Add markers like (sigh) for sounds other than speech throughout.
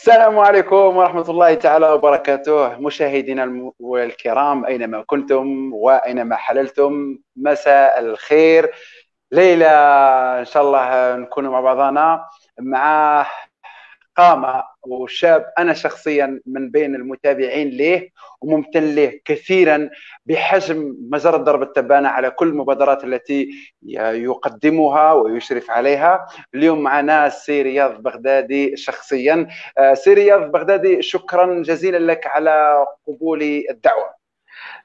السلام عليكم ورحمة الله تعالى وبركاته. مشاهدينا الكرام أينما كنتم وأينما حللتم مساء الخير. ليلة إن شاء الله نكون مع بعضنا مع قامة وشاب أنا شخصيا من بين المتابعين له وممتن له كثيرا بحجم مجرة ضرب التبانة على كل المبادرات التي يقدمها ويشرف عليها. اليوم معنا سي رياض بغدادي شخصيا. آه، سي رياض بغدادي شكرا جزيلا لك على قبول الدعوة.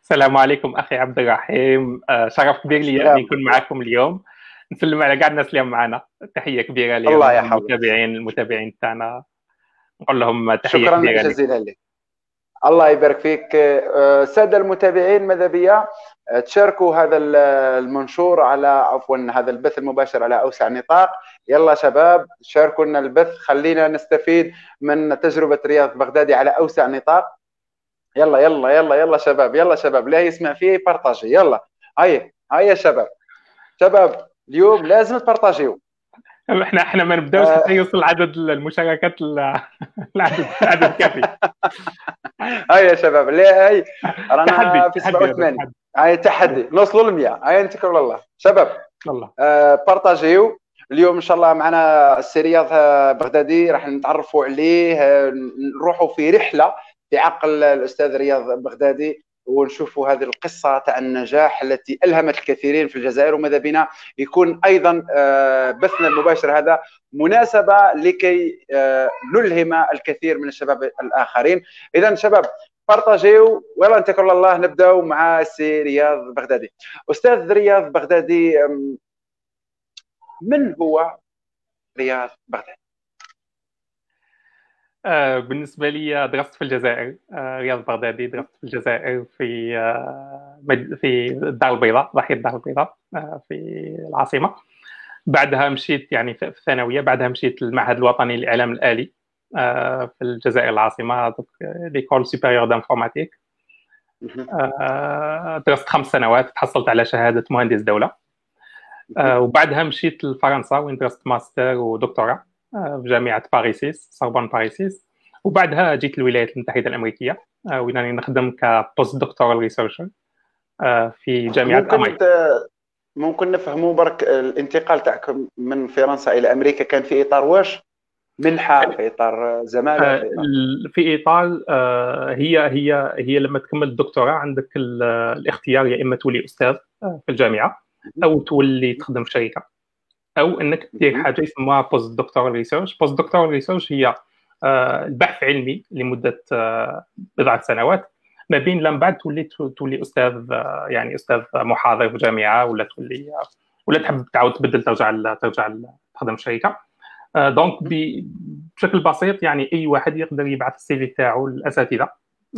السلام عليكم أخي عبد الرحيم. آه، شرف كبير لي أن يكون معكم اليوم. نسلم على كاع الناس اللي معنا تحية كبيرة لهم الله المتابعين المتابعين تاعنا. نقول لهم تحية شكرا كبيرة جزيلا لك الله يبارك فيك. الساده آه، المتابعين ماذا بيا؟ آه، تشاركوا هذا المنشور على عفوا هذا البث المباشر على أوسع نطاق. يلا شباب شاركوا لنا البث. خلينا نستفيد من تجربة رياض بغدادي على أوسع نطاق. يلا يلا يلا يلا شباب يلا شباب. لا يسمع فيه بارطاجي يلا. هيا هيا شباب. شباب. اليوم لازم تبارطاجيو (laughs) إحنا إحنا ما نبداوش حتى آه. يوصل عدد المشاركات (laughs) العدد عدد كافي. (laughs) هاي يا شباب لا هاي رانا في 87 هاي تحدي. نوصلوا ل 100 هاي نتكلوا الله. شباب الله. آه partagez. اليوم إن شاء الله معنا السي رياض بغدادي راح نتعرفوا عليه نروحوا في رحلة في عقل الأستاذ رياض بغدادي. ونشوفوا هذه القصة تاع النجاح التي ألهمت الكثيرين في الجزائر وماذا بنا؟ يكون أيضا آه، بثنا المباشر هذا مناسبة لكي آه، نلهم الكثير من الشباب الآخرين. اذا شباب partagez ويلا نتكل الله نبداو مع السي رياض بغدادي. أستاذ رياض بغدادي من هو رياض بغدادي؟ بالنسبة لي درست في الجزائر. آه، رياض بغدادي درست في الجزائر في آه، في الدار البيضاء ضاحية الدار البيضاء في العاصمة. بعدها مشيت يعني في الثانوية. بعدها مشيت للمعهد الوطني للإعلام الآلي في الجزائر العاصمة l'école supérieure d'informatique درست خمس سنوات تحصلت على شهادة مهندس دولة. وبعدها مشيت لفرنسا وين درست ماستر ودكتوراه في جامعة Paris 6 Sorbonne Paris 6. وبعدها جيت الولايات المتحدة الأمريكية آه، وين راني نخدم ك postdoctoral researcher في جامعة ممكن ممكن نفهموا برك الانتقال تاعكم من فرنسا إلى أمريكا كان في إطار واش؟ منحه في إطار زمالة آه، في اطار آه، هي هي هي لما تكمل الدكتوراه عندك الاختيار يا إما تولي أستاذ في الجامعة أو تولي تخدم في شركة. أو إنك دير حاجة يسموها postdoctoral research postdoctoral research هي آه، البحث علمي لمدة آه، بضعة سنوات. ما بين لما بعد تولي تولي أستاذ آه، يعني أستاذ محاضر في جامعة ولا تولي ولا تحب تعاود تبدل ترجع ترجع تخدم في شركه donc بشكل بسيط يعني أي واحد يقدر يبعث ال CV تاعو للاساتذه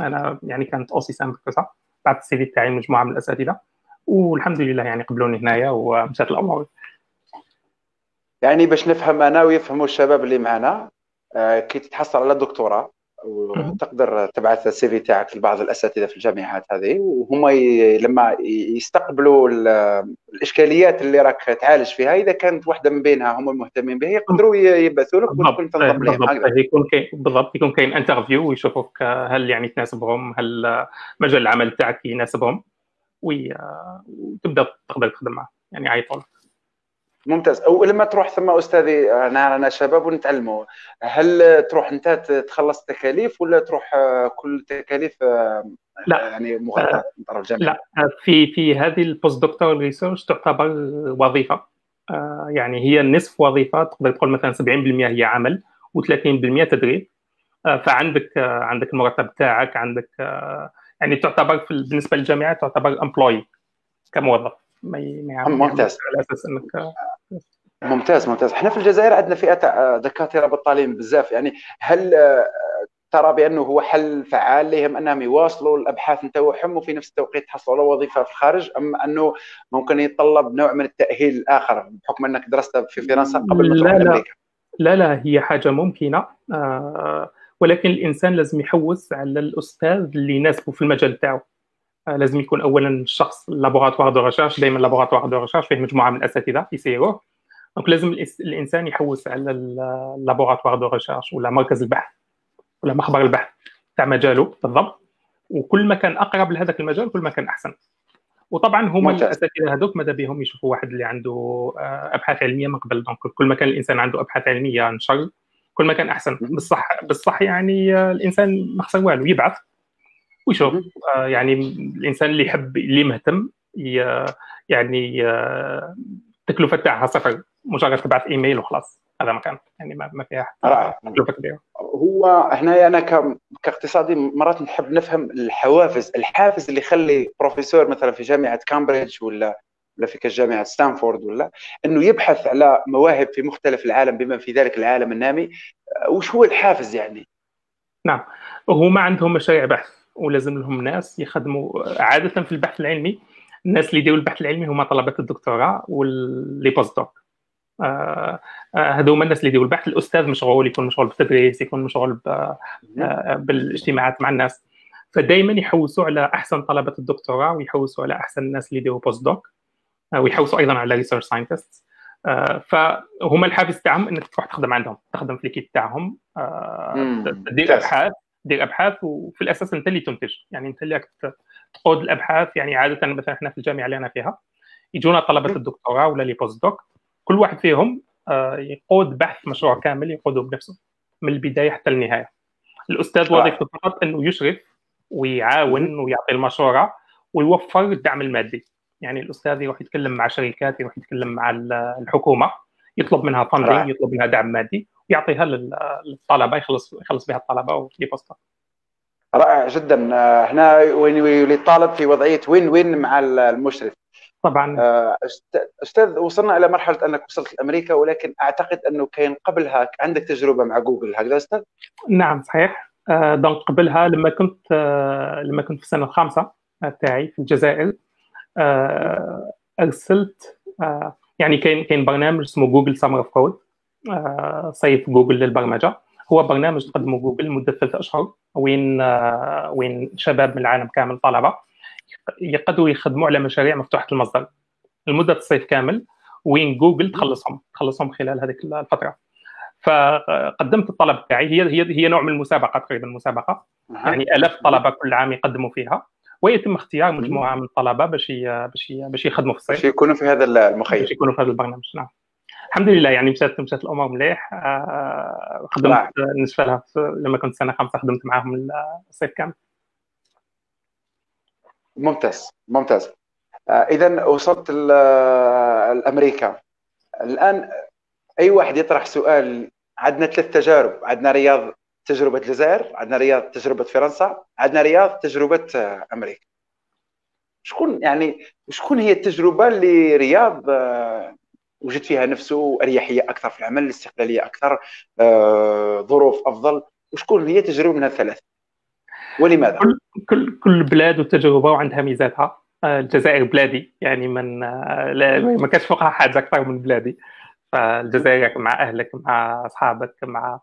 أنا يعني كانت aussi simple que ça بعث ال CV تاعي لمجموعه من الأساتذة. والحمد لله يعني قبلوني هنايا ومشات الأمور. يعني باش نفهم أنا ويفهموا الشباب اللي معنا آه، كي تتحصل على دكتوراه وتقدر تبعث ال CV تاعك لبعض الأساتذة في الجامعات هذه وهم ي... لما يستقبلوا الإشكاليات اللي راك تعالج فيها إذا كانت واحدة من بينها هم مهتمين بها يقدروا يبعثوا لك وتكون تنضم لهم. يكون كاين بالضبط. يكون كاين انترفيو ويشوفوك هل يعني تناسبهم هل مجال العمل تاعك يناسبهم وتبدأ تقدر تخدم معه يعني عيطوا ممتاز. ولما تروح ثم أستاذي أنا أنا شباب ونتعلموا. هل تروح أنت تخلص التكاليف ولا تروح كل التكاليف لا. يعني مغطاه من طرف الجامعة لا. في في هذه ال postdoctoral research تعتبر وظيفة. آه، يعني هي نصف وظيفة تقدر تقول مثلا 70% هي عمل و30% تدريب. آه، فعندك آه، عندك المرتب تاعك عندك يعني تعتبر بالنسبة للجامعة تعتبر employé كموظف. ما ممتاز. على أساس انك ممتاز ممتاز. إحنا في الجزائر عندنا فئة تاع دكاترة بطالين بزاف. يعني هل آه، ترى بأنه هو حل فعال لهم أنهم يواصلوا الأبحاث نتاعهم وفي نفس التوقيت يحصلوا على وظيفة في الخارج أم أنه ممكن يتطلب نوع من التأهيل الآخر بحكم أنك درست في فرنسا قبل ما تروح لا. لا هي حاجة ممكنة. آه ولكن الإنسان لازم يحوس على الأستاذ اللي يناسبه في المجال تاعو. آه لازم يكون اولا الشخص laboratoire de recherche دائما laboratoire de recherche فيه مجموعة من الأساتذة يسيروه donc لازم الإنسان يحوس على ال laboratoire de recherche ولا مركز البحث ولا مخبر البحث تاع مجاله بالضبط. وكل ما كان أقرب لهذاك المجال كل ما كان أحسن. وطبعا هما الأساتذة هذوك ماذا بهم؟ يشوفوا واحد اللي عنده آه، أبحاث علمية من قبل donc كل ما كان الإنسان عنده أبحاث علمية نشر كل ما كان أحسن. بالصح بالصح يعني آه، الإنسان ما خسر والو يبعث. ويشوف آه، يعني الإنسان اللي يحب اللي مهتم يعني التكلفة تاعها صفر مجرد تبعث إيميل وخلاص هذا مكان يعني ما فيها تكلفة كبيرة. هو هنا أنا كاقتصادي مرات نحب نفهم الحوافز الحافز اللي يخلي بروفيسور مثلا في جامعة كامبريدج ولا ولا في كجامعه ستانفورد ولا إنه يبحث على مواهب في مختلف العالم بما في ذلك العالم النامي وش هو الحافز يعني؟ نعم هما عندهم مشاريع بحث. ولازم لهم ناس يخدموا. عادة في البحث العلمي الناس اللي يديروا البحث العلمي هما طلبة الدكتوراه و les post-docs آه، آه، هذو هما الناس اللي يديروا البحث الأستاذ مشغول يكون مشغول بالتدريس يكون مشغول آه، بالاجتماعات مع الناس. فدائما يحوسوا على أحسن طلبة الدكتوراه ويحوسوا على أحسن الناس اللي يديروا post-doc ويحوسوا أيضا على research scientist فهم الحافز تاعهم إنك تروح تخدم عندهم تخدم في ال équipe تاعهم تدير أبحاث. دير ابحاث وفي الأساس أنت اللي تنتج. يعني أنت اللي تقود الأبحاث يعني عادة مثلا إحنا في الجامعة اللي أنا فيها يجونا طلبة الدكتوراه ولا les post-docs كل واحد فيهم آه، يقود بحث مشروع كامل يقوده بنفسه من البداية حتى النهاية. الأستاذ وظيفته فقط إنه يشرف ويعاون ويعطي المشورة ويوفر الدعم المادي. يعني الأستاذ يروح يتكلم مع شركات يروح يتكلم مع الحكومة يطلب منها funding يطلب منها دعم مادي. ويعطيها للطلبة يخلص يخلص بها الطلبة ويبسطها رائع جدا. هنا وين الطالب في وضعية وين وين مع المشرف؟ طبعا. آه، أستاذ وصلنا إلى مرحلة أنك وصلت لأمريكا ولكن أعتقد أنه كان قبلها عندك تجربة مع جوجل هكذا أستاذ؟ نعم صحيح. آه، donc قبلها لما كنت آه، لما كنت في السنة الخامسة تاعي في الجزائر أرسلت يعني كاين كاين برنامج اسمه Google Summer of Code. صيف جوجل للبرمجة. هو برنامج قدمه جوجل لمدة ثلاث أشهر. وين وين شباب من العالم كامل طلبه يقدروا يخدموا على مشاريع مفتوحة المصدر. لمدة الصيف كامل وين جوجل تخلصهم تخلصهم خلال هذيك الفترة. فقدمت الطلب تاعي هي هي هي نوع من المسابقة تقريبا مسابقة. يعني آلاف طلبة كل عام يقدموا فيها. ويتم اختيار مجموعة من الطلبة باش باش باش يخدموا في الصيف. باش يكونوا في هذا المخيم. باش يكونوا في هذا البرنامج. نعم. الحمد لله يعني مشات مشات الأمور مليح. آه، خدمت بالنسبة لها لما كنت سنة خمسه خدمت معاهم الصيف كامل. ممتاز ممتاز. آه اذا وصلت لامريكا الآن أي واحد يطرح سؤال عندنا ثلاث تجارب. عندنا رياض تجربة الجزائر عندنا رياض تجربة فرنسا عندنا رياض تجربة أمريكا. شكون يعني شكون هي التجربة اللي رياض آه، وجد فيها نفسه أريحية أكثر في العمل استقلاليه أكثر آه، ظروف أفضل. وشكون هي تجربة من الثلاث ولماذا؟ كل كل كل بلاد وتجربة وعندها ميزاتها. آه، الجزائر بلادي يعني من آه، ما كانش فوقها حاجة أكثر من بلادي. فالجزائر مع أهلك مع أصحابك مع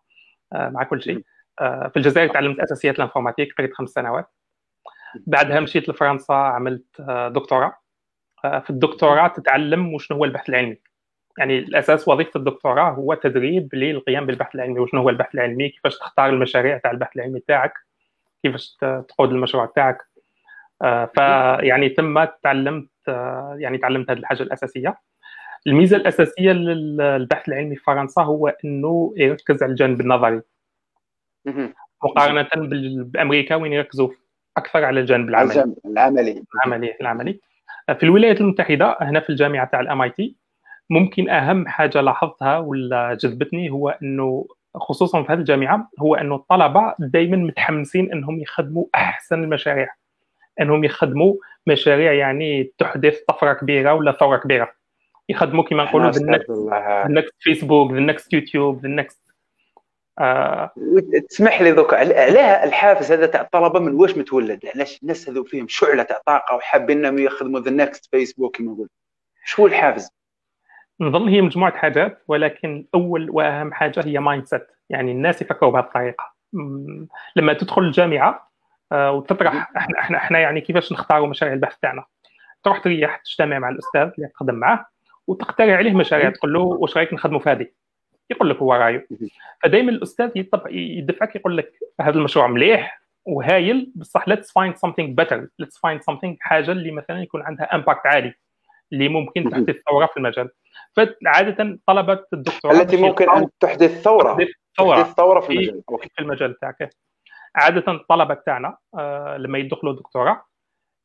مع كل شيء. في الجزائر تعلمت أساسيات الانفورماتيك قريت خمس سنوات. بعدها مشيت لفرنسا عملت دكتوراه. في الدكتوراه تتعلم وشنو هو البحث العلمي. يعني الأساس وظيفة الدكتوراه هو تدريب للقيام بالبحث العلمي وشنو هو البحث العلمي كيفاش تختار المشاريع تاع البحث العلمي تاعك كيفاش تقود المشروع تاعك. آه، فيعني ثم تعلمت آه، يعني تعلمت هذه الحاجة الأساسية. الميزة الأساسية للبحث العلمي في فرنسا هو إنه يركز على الجانب النظري. مقارنة بأمريكا وين يركزوا أكثر على الجانب العملي. العملي. العملي العملي. في الولايات المتحدة هنا في الجامعة تاع الام اي تي ممكن أهم حاجة لاحظتها ولا جذبتني هو إنه خصوصا في هذه الجامعة هو إنه الطلبة دائما متحمسين إنهم يخدموا أحسن المشاريع. إنهم يخدموا مشاريع يعني تحدث طفرة كبيرة ولا ثورة كبيرة. يخدموا كما نقولوا the next Facebook the next YouTube the next تسمح لي دوك علاه الحافز هذا تاع الطلبة من واش متولد؟ علاش الناس هذو فيهم شعلة تاع طاقة وحابين إنهم يخدموا the next Facebook كما نقول شو الحافز؟ نظن هي مجموعة حاجات ولكن أول وأهم حاجة هي mindset يعني الناس يفكروا بهذه الطريقة. لما تدخل الجامعة آه، وتطرح إحنا إحنا إحنا يعني كيفاش نختاروا مشاريع البحث تاعنا. تروح تريح تجتمع مع الأستاذ اللي تخدم معاه وتقترح عليه مشاريع. تقول له واش رأيك نخدموا في هذه؟ يقول لك هو رأيه. فدائما الأستاذ يدفعك يقول لك هذا المشروع مليح وهايل بصح let's find something better. let's find something حاجة اللي مثلا يكون عندها امباكت عالي اللي ممكن تحدث ثوره في المجال. فعادة طلبه الدكتوراه التي ممكن أن تحدث ثورة. تحدث ثورة تحدث ثورة في المجال. في المجال تاعك عادة الطلبه تاعنا آه لما يدخلوا دكتوراه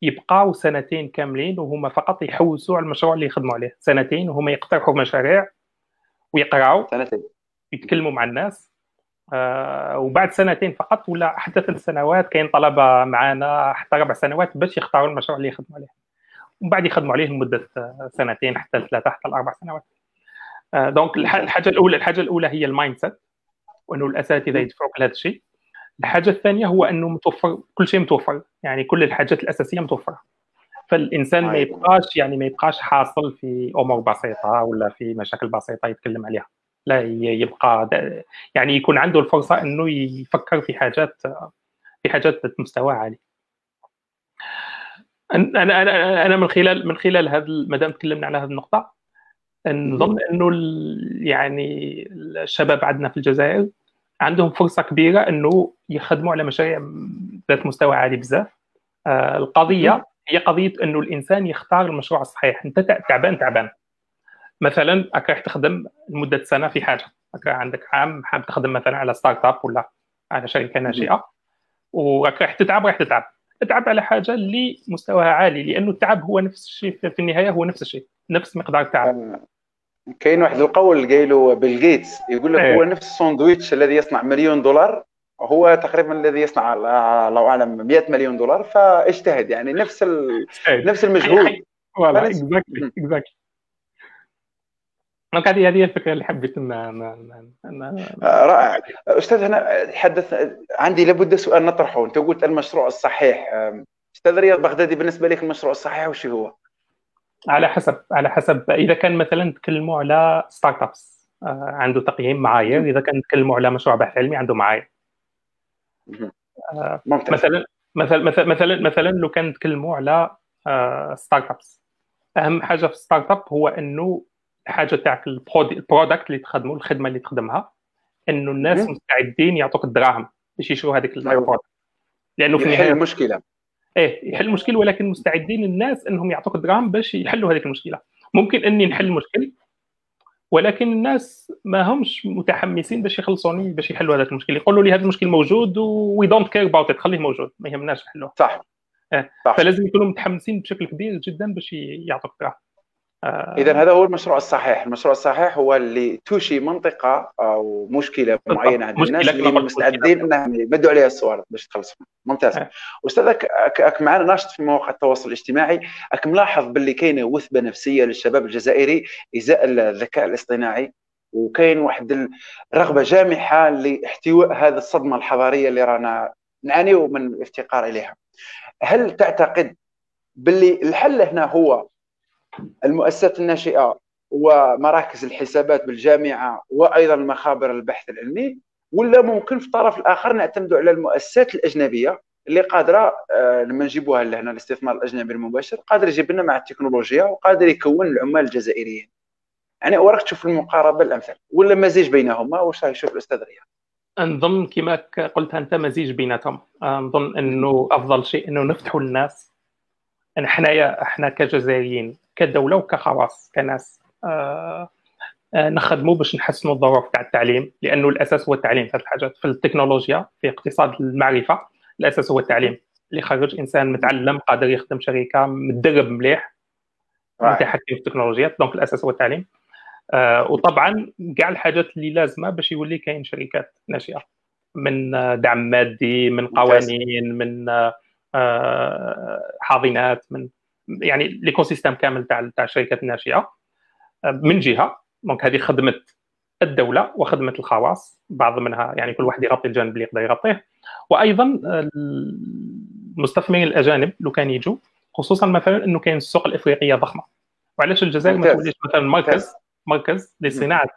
يبقاو سنتين كاملين وهما فقط يحوسوا على المشروع اللي يخدموا عليه. سنتين وهما يقترحوا مشاريع ويقراوا سنتين. يتكلموا مع الناس. آه وبعد سنتين فقط ولا حتى ثلاث سنوات كاين طلبة معنا حتى أربع سنوات باش يختاروا المشروع اللي يخدموا عليه. ومن بعد يخدموا عليه لمدة سنتين حتى ثلاثة حتى الأربع سنوات. آه donc الحاجة الأولى الحاجة الأولى هي ال mindset وانه الاساتذه يدفعوك لهذا الشيء. الحاجة الثانية هو أنه متوفر كل شيء متوفر يعني كل الحاجات الأساسية متوفرة. فالإنسان ما يبقاش يعني ما يبقاش حاصل في أمور بسيطة ولا في مشاكل بسيطة يتكلم عليها. لا يبقى يعني يكون عنده الفرصة أنه يفكر في حاجات في حاجات مستوى عالي. أنا أنا أنا من خلال من خلال هذا ما دام تكلمنا على هذه النقطة نظن إنه يعني الشباب عندنا في الجزائر عندهم فرصة كبيرة إنه يخدموا على مشاريع ذات مستوى عالي بزاف. آه القضية هي قضية إنه الإنسان يختار المشروع الصحيح. أنت تعبان تعبان. مثلا راك تخدم لمدة سنة في حاجة. راك عندك عام حاب تخدم مثلا على startup ولا على شركة ناشئه وراك راح تتعب راح تتعب. اتعب على حاجة اللي مستواها عالي لأنه التعب هو نفس الشيء في النهاية هو نفس الشيء نفس مقدار التعب. كاين واحد القول قايله بيل جيتس يقول لك هو نفس الساندويتش الذي يصنع مليون دولار هو تقريبا الذي يصنع الله أعلم 100 مليون دولار فاجتهد يعني نفس ال... نفس المجهود. exactly exactly donc هذه هذه الفكرة اللي حبيت ان رائع. أستاذ هنا حدث عندي لابد سؤال نطرحه. أنت قلت المشروع الصحيح. أستاذ رياض بغدادي بالنسبة لك المشروع الصحيح وش هو؟ على حسب على حسب. إذا كان مثلا نتكلموا على startups عنده تقييم معايير. إذا كان نتكلموا على مشروع بحث علمي عنده معايير. ممتاز. مثلا مثلا مثلا مثلا مثلا لو كان نتكلموا على startups أهم حاجة في startup هو إنه الحاجة تاعك ال product اللي تخدمه الخدمة اللي تخدمها إنه الناس مستعدين يعطوك الدراهم باش يشروا هذيك ال product لأنه في النهايه المشكلة. إيه يحل المشكل ولكن مستعدين الناس إنهم يعطوك الدراهم باش يحلوا هذيك المشكلة. ممكن إني نحل المشكل ولكن الناس ما همش متحمسين باش يخلصوني باش يحلوا هذا المشكل يقولوا لي هذا المشكل موجود we don't care about خليه موجود ما يهمناش نحلوه. صح. إيه. صح. فلازم يكونوا متحمسين بشكل كبير جدا باش يعطوك دراهم آه اذا هذا هو المشروع الصحيح. المشروع الصحيح هو اللي توشي منطقة أو مشكلة معينة عند الناس اللي مستعدين إنهم يمدوا عليها الصوارد. باش تخلصوا ممتاز. آه. استاذك اك معنا ناشط في مواقع التواصل الاجتماعي. اك ملاحظ باللي كاينة وثبة نفسية للشباب الجزائري إزاء الذكاء الاصطناعي. وكاين واحد الرغبة جامحة لاحتواء هذه الصدمة الحضارية اللي رانا نعانيو من الافتقار إليها. هل تعتقد باللي الحل هنا هو المؤسسات الناشئة ومراكز الحسابات بالجامعة وأيضا مخابر البحث العلمي ولا ممكن في الطرف الآخر نعتمدوا على المؤسسات الأجنبية اللي قادرة آه لما نجيبوها لهنا الاستثمار الأجنبي المباشر قادر يجيب لنا مع التكنولوجيا وقادر يكون العمال الجزائريين. يعني وراك تشوف المقاربة الأمثل ولا مزيج بينهما؟ واش يشوف الأستاذ رياض نظن كما قلت أنت مزيج بيناتهم. نظن أنه أفضل شيء أنه نفتحوا للناس حنايا إحنا كجزائريين كدولة وكخواص كناس آه آه نخدموا باش نحسنوا الظروف تاع التعليم لأنه الأساس هو التعليم. في هذه الحاجات في التكنولوجيا في اقتصاد المعرفة الأساس هو التعليم. اللي خرج إنسان متعلم قادر يخدم شركة متدرب مليح متحكم في التكنولوجيات دونك الأساس هو التعليم. آه وطبعا كاع الحاجات اللي لازمة باش يولي كاين شركات ناشئة. من دعم مادي من قوانين من آه حاضنات من يعني l'écosystème كامل تاع تاع الشركات الناشئه من جهة. donc هذه خدمه الدولة وخدمه الخواص بعض منها يعني كل واحد يغطي الجانب اللي يقدر يغطيه. وأيضا المستثمرين الأجانب لو كان يجوا خصوصا مثلا إنه كاين السوق الإفريقية ضخمة. وعلاش الجزائر ما توليش مثلا مركز؟ مركز لصناعة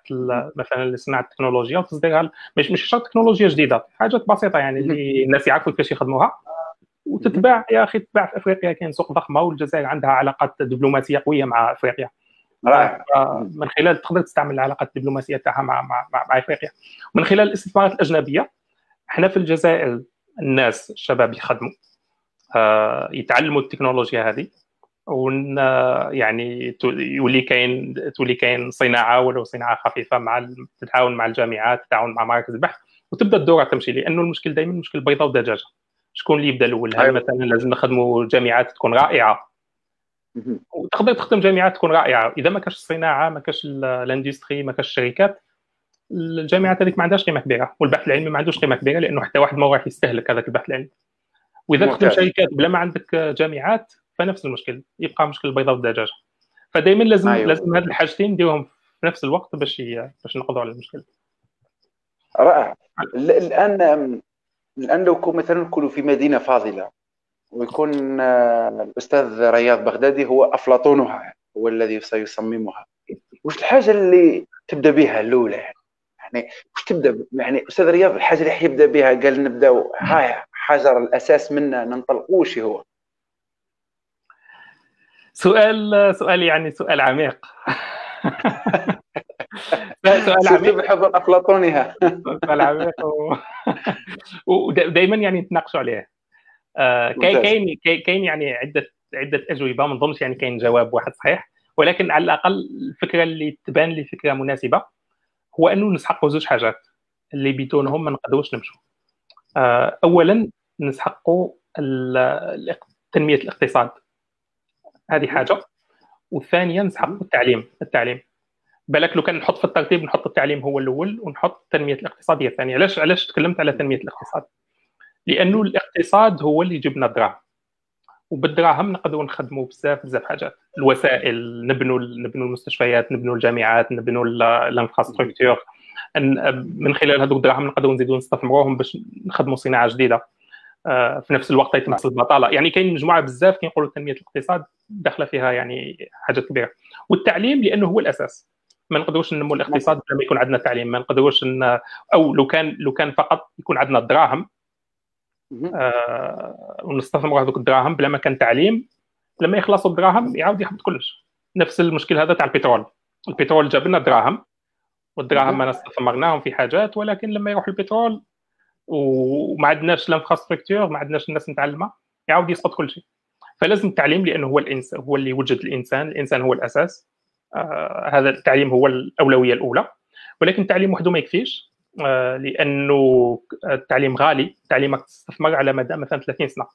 مثلا لصناعة التكنولوجيا وتصديرها مش مش شرط تكنولوجيا جديدة حاجات بسيطة يعني اللي الناس يعرفوا كيفاش يخدموها. وتتباع يا أخي تتباع في أفريقيا. كاين سوق ضخمة والجزائر عندها علاقات دبلوماسية قوية مع أفريقيا. رائع. من خلال تقدر تستعمل العلاقات الدبلوماسية تاعها مع مع, مع, مع أفريقيا. من خلال الاستثمارات الأجنبية إحنا في الجزائر الناس الشباب يخدموا. آه، يتعلموا التكنولوجيا هذه. ون يعني يولي كاين تولي كاين صناعة ولو صناعة خفيفة مع تتعاون مع الجامعات تتعاون مع مراكز البحث وتبدأ الدورة تمشي. لأنه المشكل دائما مشكل بيضه ودجاجه شكون اللي يبدا الأول؟ هل أيوة. مثلا لازم نخدموا جامعات تكون رائعة؟ وتقدر تخدم جامعات تكون رائعة. إذا ما كاش الصناعة ما كاش الإندستري ما كاش الشركات الجامعات هذيك ما عندهاش قيمة كبيرة. والبحث العلمي ما عندوش قيمة كبيرة لأنه حتى واحد ما راح يستهلك هذاك البحث العلمي. وإذا تخدم شركات بلا ما عندك جامعات فنفس المشكل. يبقى مشكل البيضاء والدجاجه فدائما لازم أيوة. لازم هذه الحاجتين نديرهم في نفس الوقت باش باش نقضوا على المشكل. رائع. الآن الان لو كون مثلا نكونوا في مدينة فاضلة ويكون آه، الأستاذ رياض بغدادي هو أفلاطونها هو الذي سيصممها. وش الحاجة اللي تبدأ بها الأولى؟ يعني وش تبدأ يعني أستاذ رياض الحاجة اللي حيبدا بها قال نبداو هاي حجر الأساس منا ننطلق وش هو. سؤال سؤال يعني سؤال عميق. (laughs) سؤال (laughs) عميق. بحضور افلاطونها (laughs) سؤال عميق. و... ودائما يعني نتناقشوا عليه. آه كاين كاين يعني عده عدة اجوبه ما نظنش يعني كاين جواب واحد صحيح. ولكن على الأقل الفكرة اللي تبان لي فكرة مناسبة هو أنه نسحقوا زوج حاجات اللي بدونهم ما نقدروش نمشوا. آه اولا نسحقوا تنمية الاقتصاد. هذه حاجة. والثانيه نسحقوا التعليم. التعليم. بالك لو كان نحط في الترتيب نحط التعليم هو الأول ونحط التنمية الاقتصادية الثانية. علاش علاش تكلمت على تنميه الاقتصاد لأنه الاقتصاد هو اللي يجيب لنا الدراهم. وبالدراهم نقدروا نخدموا بزاف بزاف حاجات. الوسائل نبنوا نبنوا المستشفيات نبنوا الجامعات نبنوا الانفراستركتور. من خلال هذوك الدراهم نقدروا نزيدوا نستثمروهم باش نخدموا صناعة جديدة. آه، في نفس الوقت يتمثل البطالة. يعني كاين مجموعة بزاف كيقولوا تنميه الاقتصاد داخلة فيها يعني حاجات كبيرة. والتعليم لأنه هو الأساس. ما نقدروش ننمو الاقتصاد بلا ما يكون عندنا تعليم ما نقدروش إن أو لو كان لو كان فقط يكون عندنا الدراهم آه ونستثمروا هذوك الدراهم بلا ما كان تعليم لما يخلصوا الدراهم يعاود يحط كلش. نفس المشكل هذا تاع البترول. البترول جاب لنا دراهم والدراهم ما استثمرناهم في حاجات ولكن لما يروح البترول وما عندناش الانفراستركتور ما عندناش الناس نتعلمها يعاود يسقط كل شيء. فلازم التعليم لأنه هو الانسان هو اللي وجد الإنسان الإنسان هو الأساس. هذا التعليم هو الأولوية الأولى ولكن التعليم وحده ما يكفيش آه لأنه التعليم غالي تعليمك تستثمر على مدى مثلا 30 سنة.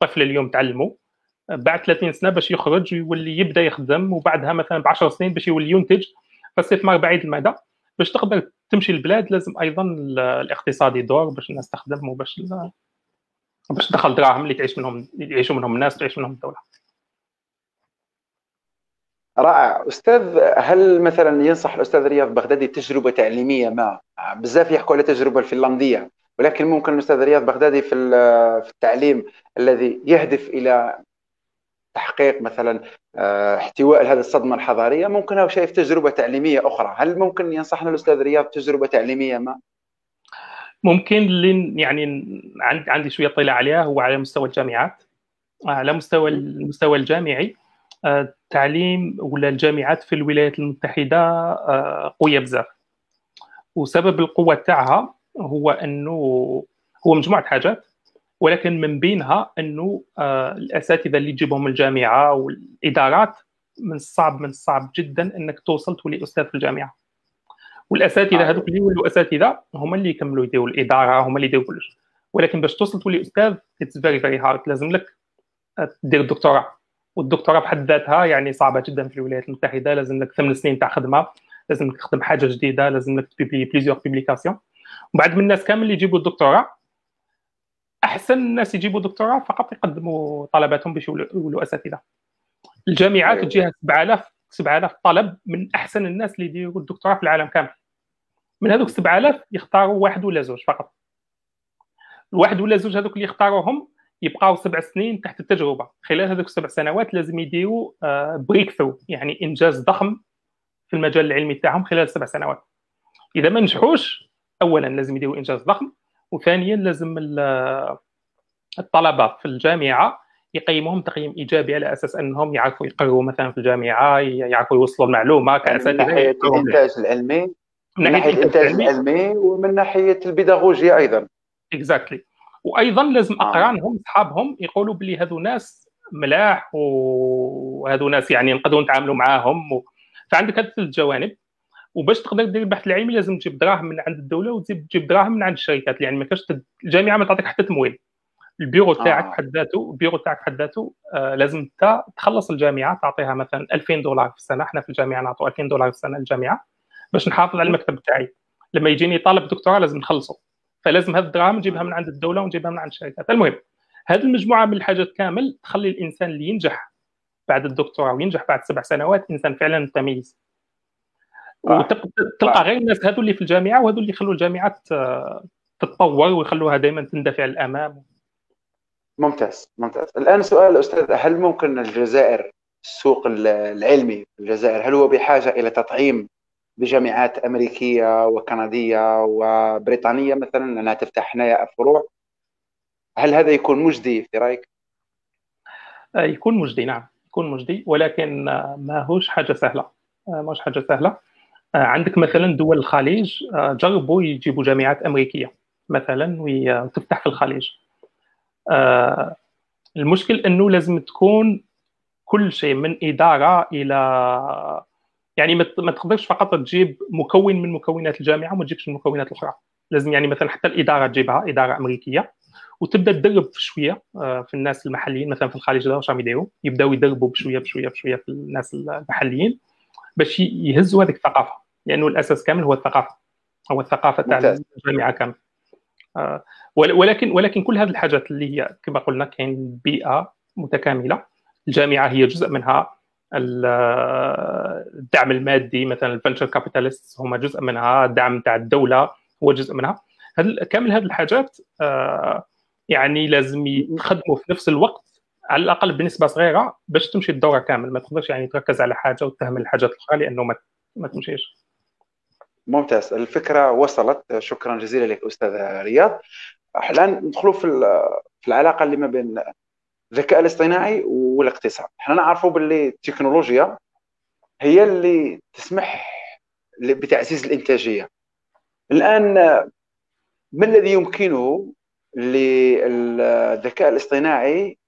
طفل اليوم تعلمه بعد 30 سنة باش يخرج ويولي يبدأ يخدم وبعدها مثلا ب 10 سنين باش يولي ينتج فاستثمار بعيد المدى. باش تقدر تمشي البلاد لازم أيضا الاقتصاد يدور باش الناس تخدم وباش باش تدخل دراهم اللي تعيش منهم يعيشوا منهم الناس تعيش منهم الدولة. رائع. أستاذ هل مثلا ينصح الأستاذ رياض بغدادي تجربة تعليمية؟ ما بزاف يحكوا على التجربه الفنلندية ولكن ممكن الأستاذ رياض بغدادي في في التعليم الذي يهدف إلى تحقيق مثلا آه، احتواء هذه الصدمة الحضارية ممكن هو شايف تجربة تعليمية أخرى؟ هل ممكن ينصحنا الأستاذ رياض تجربة تعليمية؟ ما. ممكن اللي يعني عندي شوية طلع عليها هو على مستوى الجامعات على مستوى المستوى الجامعي. التعليم ولا الجامعات في الولايات المتحدة آه، قوية بزاف. وسبب القوة تاعها هو أنه هو مجموعة حاجات ولكن من بينها أنه آه، الأساتذة اللي تجيبهم الجامعة والإدارات من الصعب من الصعب جدا أنك توصل تولي أستاذ في الجامعة. والأساتذة هذوك اللي يولوا أساتذة هما اللي يكملوا يديروا الإدارة هما اللي يديروا كلش ولكن باش توصل تولي أستاذ it's very very hard لازم لك دير الدكتوراه. والدكتوراه بحد ذاتها يعني صعبة جدا في الولايات المتحدة. لازم لك ثمان سنين تاع خدمة لازم لك تخدم حاجة جديدة لازم لك تبيبلي plusieurs publications. وبعد من الناس كامل اللي يجيبوا الدكتوراه أحسن الناس يجيبوا دكتوراه فقط يقدموا طلباتهم باش يولوا أساتذة. الجامعات أيوة. تجيها 7000 7000 طلب من أحسن الناس اللي يديروا الدكتوراه في العالم كامل. من هذوك 7000 يختاروا واحد ولا زوج فقط. الواحد ولا زوج هذوك اللي يختاروهم يبقاو سبع سنين تحت التجربة. خلال هذوك السبع سنوات لازم يديروا break آه، through يعني إنجاز ضخم في المجال العلمي تاعهم خلال سبع سنوات. إذا ما نجحوش اولا لازم يديروا إنجاز ضخم وثانيا لازم الطلبة في الجامعة يقيموهم تقييم إيجابي على أساس أنهم يعرفوا يقروا مثلا في الجامعة يعرفوا يوصلوا المعلومة كاساتذه من ناحية الإنتاج العلمي من ناحية الإنتاج العلمي. ومن ناحية البيداغوجيا أيضا. exactly وأيضا لازم آه. اقرانهم صحابهم يقولوا بلي هذو ناس ملاح وهذو ناس يعني نقدروا نتعاملوا معاهم و... فعندك هذه الجوانب. وباش تقدر دير البحث العلمي لازم تجيب دراهم من عند الدولة وتجيب دراهم من عند الشركات يعني ما كاش الجامعة ما تعطيك حتى تمويل. البيرو تاعك آه. بحد ذاته البيرو تاعك بحد ذاته آه لازم انت تخلص الجامعة تعطيها مثلا 2000 دولار في السنة. إحنا في الجامعة نعطوا 2000 دولار في السنة للجامعة باش نحافظ على المكتب تاعي لما يجيني طالب دكتوراه لازم نخلصه. فلازم هذه الدراهم نجيبها من عند الدولة ونجيبها من عند الشركات. المهم هذه المجموعة من الحاجات كامل تخلي الإنسان اللي ينجح بعد الدكتوراه وينجح بعد سبع سنوات إنسان فعلا متميز وتلقى غير الناس هذو اللي في الجامعة وهذو اللي يخلوا الجامعة تتطور ويخلوها دائما تندفع للأمام. ممتاز ممتاز. الآن سؤال أستاذ هل ممكن الجزائر السوق العلمي في الجزائر هل هو بحاجة إلى تطعيم بجامعات أمريكية وكندية وبريطانية مثلا انها تفتح هنايا فروع هل هذا يكون مجدي في رأيك؟ آه، يكون مجدي نعم يكون مجدي. ولكن ما هوش حاجة سهلة. آه، ماهوش حاجة سهلة. آه، عندك مثلا دول الخليج جربوا يجيبوا جامعات أمريكية مثلا وتفتح في الخليج. المشكل إنه لازم تكون كل شيء من إدارة إلى يعني ما تقدرش فقط تجيب مكون من مكونات الجامعة وما تجيبش المكونات الاخرى لازم يعني مثلا حتى الإدارة تجيبها إدارة أمريكية وتبدأ تدرب شوية آه، في الناس المحليين مثلا في الخارج واش راهم يديروا يبداو يدربوا بشوية بشوية بشوية في الناس المحليين باش يهزوا هذيك الثقافة. لأنه الأساس كامل هو الثقافة هو الثقافة تاع الجامعة كامل. آه، ولكن ولكن كل هذه الحاجات اللي هي كما قلنا كاين بيئة متكاملة. الجامعة هي جزء منها. الدعم المادي مثلا الفنشر كابيتاليست هم جزء منها الدعم تاع الدولة هو جزء منها. كامل هذه الحاجات آه، يعني لازم يخدموا في نفس الوقت؟ على الأقل بنسبة صغيرة باش تمشي الدورة كامل ما تقدرش يعني تركز على حاجة وتهمل الحاجات الأخرى لأنه ما ما تمشيش. ممتاز. الفكرة وصلت. شكرا جزيلا لك أستاذ رياض. الان ندخلوا في في العلاقة اللي ما بين الذكاء الاصطناعي والاقتصاد. إحنا نعرفوا باللي التكنولوجيا هي اللي تسمح بتعزيز الإنتاجية. الآن ما الذي يمكنه للذكاء الاصطناعي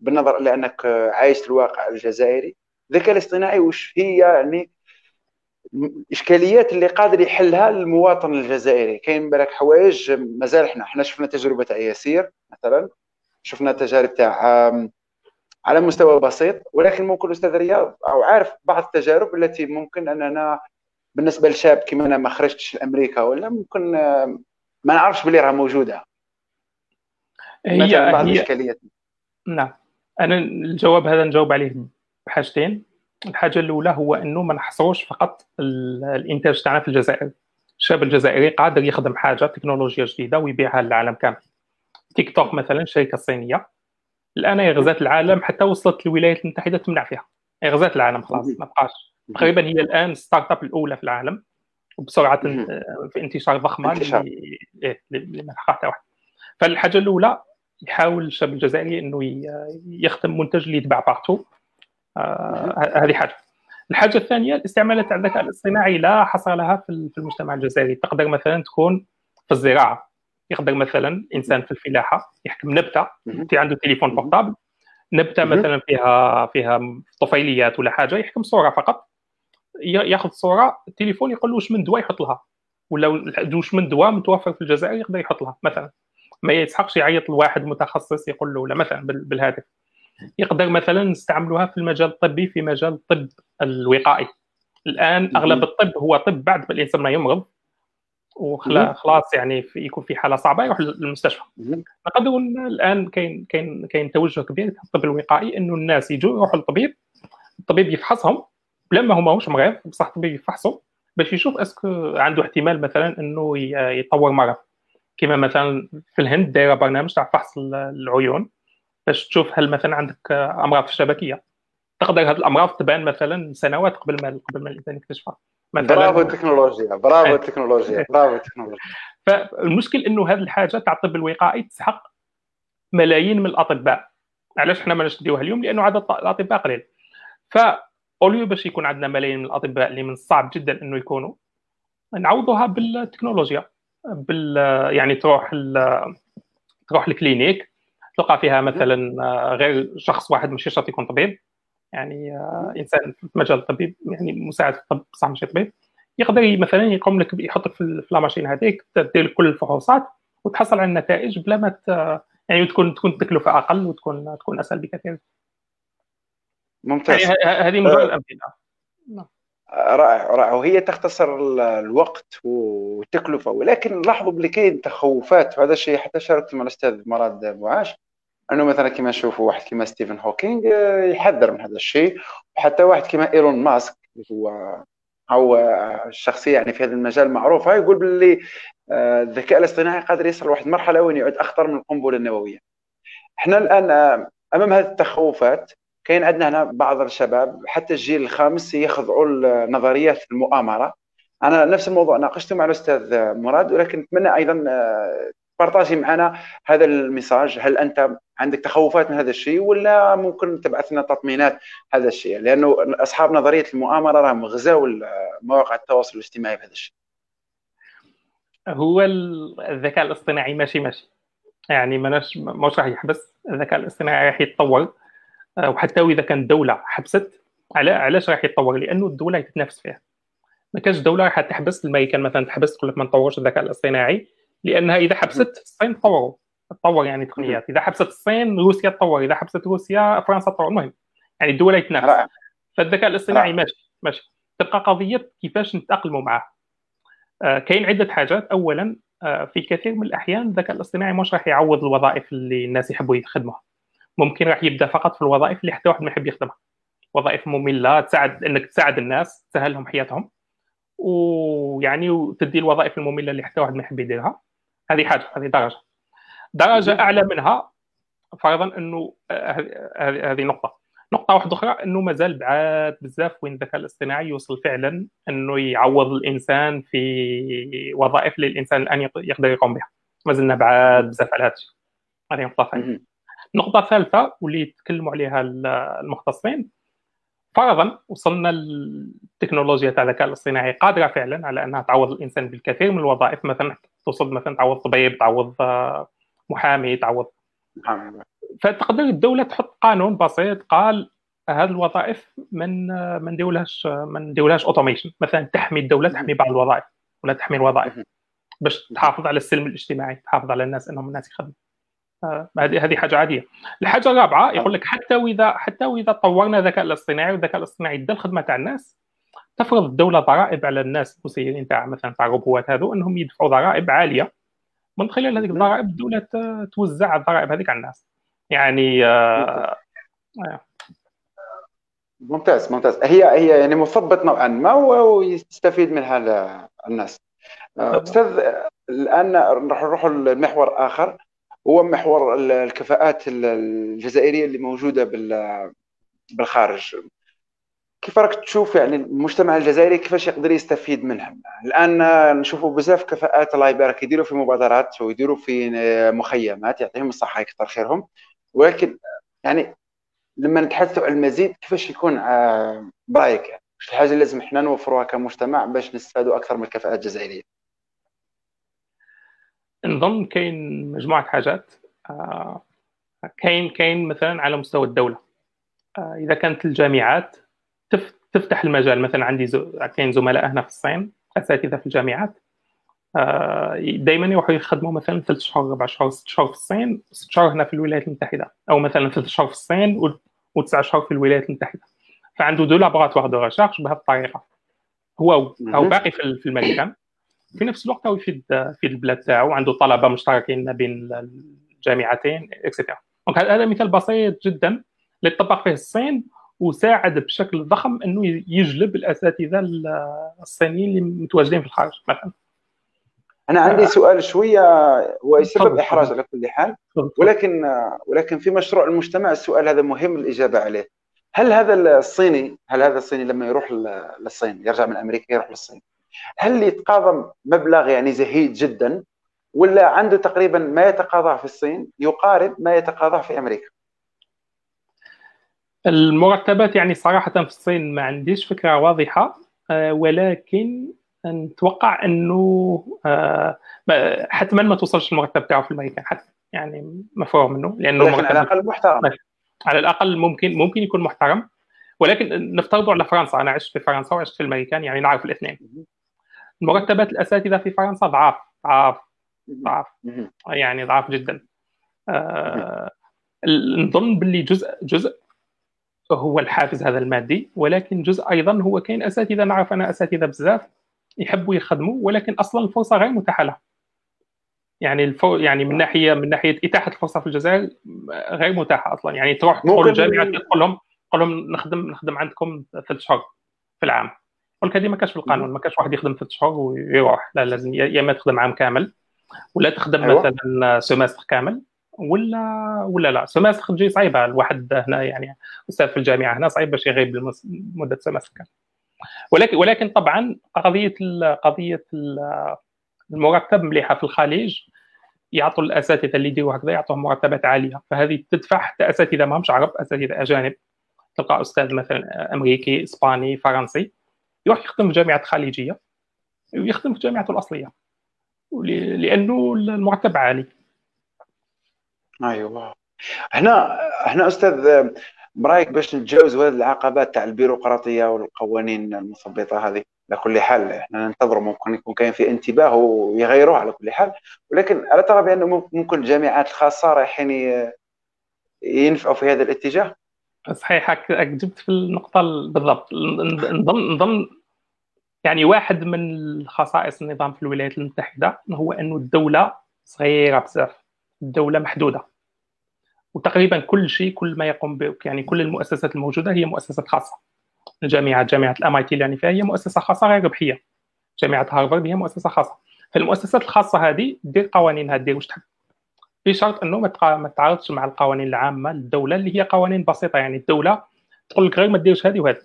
بالنظر لانك عايش في الواقع الجزائري؟ الذكاء الاصطناعي وش هي يعني الاشكاليات اللي قادر يحلها المواطن الجزائري؟ كاين بالك حوايج مازال إحنا إحنا شفنا تجربة تاع ياسير مثلا. شفنا تجارب تاع على مستوى بسيط ولكن ممكن الاستاذ رياض أو عارف بعض التجارب التي ممكن أننا بالنسبة لشاب كيما أنا ما خرجتش لأمريكا ولا ممكن ما نعرفش بلي راه موجودة. هي بعض الإشكاليات. نعم. أنا الجواب هذا نجاوب عليه بحاجتين. الحاجة الأولى هو إنه ما نحصروش فقط الإنتاج تاعنا في الجزائر. الشاب الجزائري قادر يخدم حاجة تكنولوجيا جديدة ويبيعها للعالم كامل. تيك توك مثلا شركة صينية. الآن هي غزات العالم حتى وصلت الولايات المتحدة تمنع فيها. هي غزات العالم خلاص ما بقاش. تقريبا هي الآن startup الأولى في العالم وبسرعه في انتشار ضخمه انتشار. إيه لمن واحد فالحاجة الأولى يحاول الشاب الجزائري إنه يخدم منتج اللي يتباع partout آه هذه حاجة. الحاجة الثانية الاستعمالات تاع الذكاء الاصطناعي لا حصر لها في المجتمع الجزائري. تقدر مثلا تكون في الزراعة. يقدر مثلا إنسان في الفلاحة يحكم نبتة في عنده تليفون بورتابل نبتة مثلا فيها فيها طفيليات ولا حاجة يحكم صورة فقط. ياخذ صورة التليفون يقول له واش من دواء يحط لها. ولا واش من دواء متوفر في الجزائر يقدر يحط لها مثلا. ما يسحقش يعيط لواحد متخصص يقول له لا مثلا بالهاتف. يقدر مثلا نستعملوها في المجال الطبي في مجال الطب الوقائي. الآن أغلب الطب هو طب بعد ما الإنسان ما يمرض. وخلاص يعني في يكون في حالة صعبة يروح للمستشفى. نقدر الآن كاين كاين كاين توجه كبير في الطب الوقائي إنه الناس يجوا يروحوا للطبيب الطبيب يفحصهم بلا ما هو ماهوش مريض بصح الطبيب يفحصه باش يشوف اسكو عنده احتمال مثلا إنه يطور مرض. كما مثلا في الهند دايرة برنامج تاع فحص العيون باش تشوف هل مثلا عندك أمراض في الشبكية. تقدر هذه الأمراض تبان مثلا سنوات قبل ما قبل ما الإنسان يكتشفها. مثلا. برافو التكنولوجيا برافو التكنولوجيا برافو التكنولوجيا. (laughs) فالمشكل إنه هذه الحاجة تاع الطب الوقائي تسحق ملايين من الأطباء. علاش حنا ما نديوها اليوم؟ لأنه عدد الأطباء قليل. ف اوليو باش يكون عندنا ملايين من الأطباء اللي من الصعب جدا إنه يكونوا نعوضوها بالتكنولوجيا. بال يعني تروح تروح الكلينيك تلقى فيها مثلا غير شخص واحد ماشي شرط يكون طبيب. يعني إنسان في مجال الطبيب يعني مساعد في الطب بصح ماشي طبيب يقدر مثلا يقوم لك يحطك في لاماشين هذيك دير لك كل الفحوصات وتحصل على النتائج بلا ما يعني تكون تكون التكلفه أقل وتكون تكون أسهل بكثير. ممتاز. يعني هذه مجرد أه. الأمثلة. نعم. رائع رائع. وهي تختصر الوقت والتكلفة. ولكن لاحظوا بلي كاين تخوفات. وهذا الشيء حتى شاركت مع الأستاذ مراد معاش. أنه مثلا كما نشوفوا واحد كما ستيفن هوكينغ آه، يحذر من هذا الشيء. وحتى واحد كما إيلون ماسك هو هو الشخصيه يعني في هذا المجال معروفة يقول باللي آه، الذكاء الاصطناعي قادر يصل لواحد المرحله وين يعود أخطر من القنبلة النووية. إحنا الآن آه، أمام هذه التخوفات كاين عندنا هنا بعض الشباب حتى الجيل الخامس يخضعوا لنظريات المؤامرة. أنا نفس الموضوع ناقشته مع الأستاذ مراد ولكن نتمنى أيضا بارطاجي معنا هذا الميساج. هل أنت عندك تخوفات من هذا الشيء ولا ممكن تبعث لنا تطمينات هذا الشيء؟ لأنه أصحاب نظرية المؤامرة راهم غزاوا مواقع التواصل الاجتماعي بهذا الشيء. هو الذكاء الاصطناعي ماشي ماشي. يعني ماناش مش راح يحبس الذكاء الاصطناعي راح يتطور. آه، وحتى اذا كانت الدولة حبست علاش راح يتطور؟ لأنه الدولة تتنافس فيها. ما كانش دولة راح تحبس الامريكان مثلا تحبس تقول لك ما نطورش الذكاء الاصطناعي لأنها إذا حبست الصين تطوروا تطور يعني تقنيات. إذا حبست الصين روسيا تطور. إذا حبست روسيا فرنسا تطور. المهم يعني الدول يتنافس فالذكاء الاصطناعي ماشي ماشي. تبقى قضية كيفاش نتأقلموا معاه آه كاين عدة حاجات. اولا آه في كثير من الأحيان الذكاء الاصطناعي مش راح يعوض الوظائف اللي الناس يحبوا يخدموها. ممكن راح يبدأ فقط في الوظائف اللي حتى واحد ما يحب يخدمها. وظائف مملة تساعد إنك تساعد الناس تسهل لهم حياتهم. ويعني وتدي الوظائف المملة اللي حتى واحد ما يحب يديرها. هذه حاجة هذه درجة. درجة أعلى منها فرضا إنه هذه نقطة. نقطة واحدة أخرى إنه مازال بعاد بزاف وين الذكاء الاصطناعي يوصل فعلا إنه يعوض الإنسان في وظائف اللي الانسان الان يقدر يقوم بها. مازلنا بعاد بزاف على هذا الشيء. هذه نقطة ثانية. النقطه الثالثه واللي يتكلموا عليها المختصين. فرضا وصلنا التكنولوجيا تاع الذكاء الاصطناعي قادرة فعلا على أنها تعوض الإنسان بالكثير من الوظائف. مثلا توصل مثلا تعوض طبيب تعوض آه، محامي تعوض فتقدر الدولة تحط قانون بسيط قال هذه الوظائف من ما نديرولهاش ما نديرولهاش اوتوميشن مثلا تحمي الدولة تحمي بعض الوظائف ولا تحمي الوظائف باش تحافظ على السلم الاجتماعي تحافظ على الناس إنهم الناس يخدموا. آه، هذه هذه حاجة عادية. الحاجة الرابعة يقول لك حتى وإذا حتى وإذا طورنا الذكاء الاصطناعي والذكاء الاصطناعي دا الخدمه تاع الناس تفرض الدولة ضرائب على الناس المسيرين تاع مثلا تاع الروبوات هذو إنهم يدفعوا ضرائب عالية من خلال هذيك الضرائب الدولة توزع الضرائب هذيك على الناس. يعني آه آه. ممتاز ممتاز. هي هي يعني مثبط نوعا ما ويستفيد منها الناس. آه، أستاذ الآن راح نروح لمحور آخر. هو محور الكفاءات الجزائرية اللي موجودة بالخارج. كيف راك تشوف يعني المجتمع الجزائري كيفاش يقدر يستفيد منها الآن نشوفوا بزاف كفاءات الله يبارك يديروا في مبادرات ويديروا في مخيمات يعطيهم الصحة يكثر خيرهم. ولكن يعني لما نتحدثوا عن المزيد كيفاش يكون آه، برأيك؟ يعني الحاجة اللي لازم إحنا نوفروها كمجتمع باش نستفادوا أكثر من الكفاءات الجزائرية؟ نظن كاين مجموعة حاجات آه، كاين كاين مثلا على مستوى الدولة. آه، إذا كانت الجامعات تفتح المجال. مثلا عندي زو... كاين زملاء هنا في الصين أساتذة في الجامعات. آه، دائما يروحوا يخدموا مثلا ثلاث شهور أربع شهور ست شهور في الصين ست شهور هنا في الولايات المتحدة. أو مثلا ثلاث شهور في الصين وتسع شهور في الولايات المتحدة. فعنده deux laboratoires de recherche بهذه الطريقة. هو هو باقي في المكان في نفس الوقت هو يفيد في البلاد تاعو عنده طلبة مشتركين ما بين الجامعتين et cetera donc هذا مثال بسيط جدا اللي طبق فيه الصين. وساعد بشكل ضخم إنه يجلب الأساتذة الصينيين اللي متواجدين في الخارج مثلا. أنا عندي آه. سؤال شوية هو سبب احراج على كل حال. ولكن ولكن في مشروع المجتمع السؤال هذا مهم الاجابه عليه. هل هذا الصيني هل هذا الصيني لما يروح للصين يرجع من أمريكا يروح للصين هل يتقاضى مبلغ يعني زهيد جدا ولا عنده تقريبا ما يتقاضاه في الصين يقارب ما يتقاضاه في أمريكا؟ المرتبات يعني صراحة في الصين ما عنديش فكرة واضحة آه، ولكن نتوقع أنه آه، حتما ما توصلش المرتب تاعو في الامريكان حتى يعني مفروغ منه لأنه على الأقل محترم. على الأقل ممكن ممكن يكون محترم ولكن نفترضوا على فرنسا أنا عشت في فرنسا وعشت في الامريكان يعني نعرف الاثنين. مرتبات الأساتذة في فرنسا ضعاف ضعاف ضعاف. يعني ضعاف جدا. آه نظن باللي جزء جزء هو الحافز هذا المادي ولكن جزء أيضا هو كاين أساتذة نعرف أنا أساتذة بزاف يحبوا يخدموا ولكن أصلا الفرصة غير متاحة لهم. يعني الفو يعني من ناحية من ناحية إتاحة الفرصة في الجزائر غير متاحة أصلا. يعني تروح تدخل الجامعة تقول لهم تقول لهم نخدم نخدم عندكم ثلاث شهور في العام. ولك هذه ما كانش في القانون ما كانش واحد يخدم ثلاث شهور ويروح. لا لازم يا إما تخدم عام كامل ولا تخدم أيوة. مثلا semestre كامل. ولا ولا لا؟ semestre تجي صعيبة الواحد هنا يعني أستاذ في الجامعة هنا صعيب باش يغيب سيمستر كامل ولكن ولكن طبعا قضية قضية المرتب مليحة في الخليج يعطوا الأساتذة اللي يديروا هكذا يعطوهم مرتبات عالية. فهذه تدفع حتى أساتذة ما همش عرب أساتذة أجانب. تلقى أستاذ مثلا أمريكي إسباني فرنسي يروح يخدم في الجامعات الخليجيه ويخدم في الجامعات الأصلية. لأنه المرتب عالي. أيوه. إحنا إحنا أستاذ برايك باش نتجاوز هذه العقبات تاع البيروقراطية والقوانين المثبطة هذه؟ على كل حال إحنا ننتظر ممكن يكون كاين في انتباه ويغيروه على كل حال. ولكن الا ترى بأن ممكن الجامعات الخاصه رايحين ينفعوا في هذا الاتجاه؟ صحيح جبت في النقطة بالضبط. نظن نظن يعني واحد من خصائص النظام في الولايات المتحدة هو انه الدولة صغيرة بزاف. الدولة محدودة. وتقريبا كل شيء كل ما يقوم ب يعني كل المؤسسات الموجودة هي مؤسسات خاصة. الجامعة جامعة ال MIT اللي يعني فيها هي مؤسسة خاصة غير ربحية. جامعة هارفارد هي مؤسسة خاصة. فالمؤسسات الخاصة هذه دير قوانينها دير واش تحب بشرط أنه ما تعارضش مع القوانين العامة للدولة اللي هي قوانين بسيطة. يعني الدولة تقول لك غير ما ديرش هذه وهذه.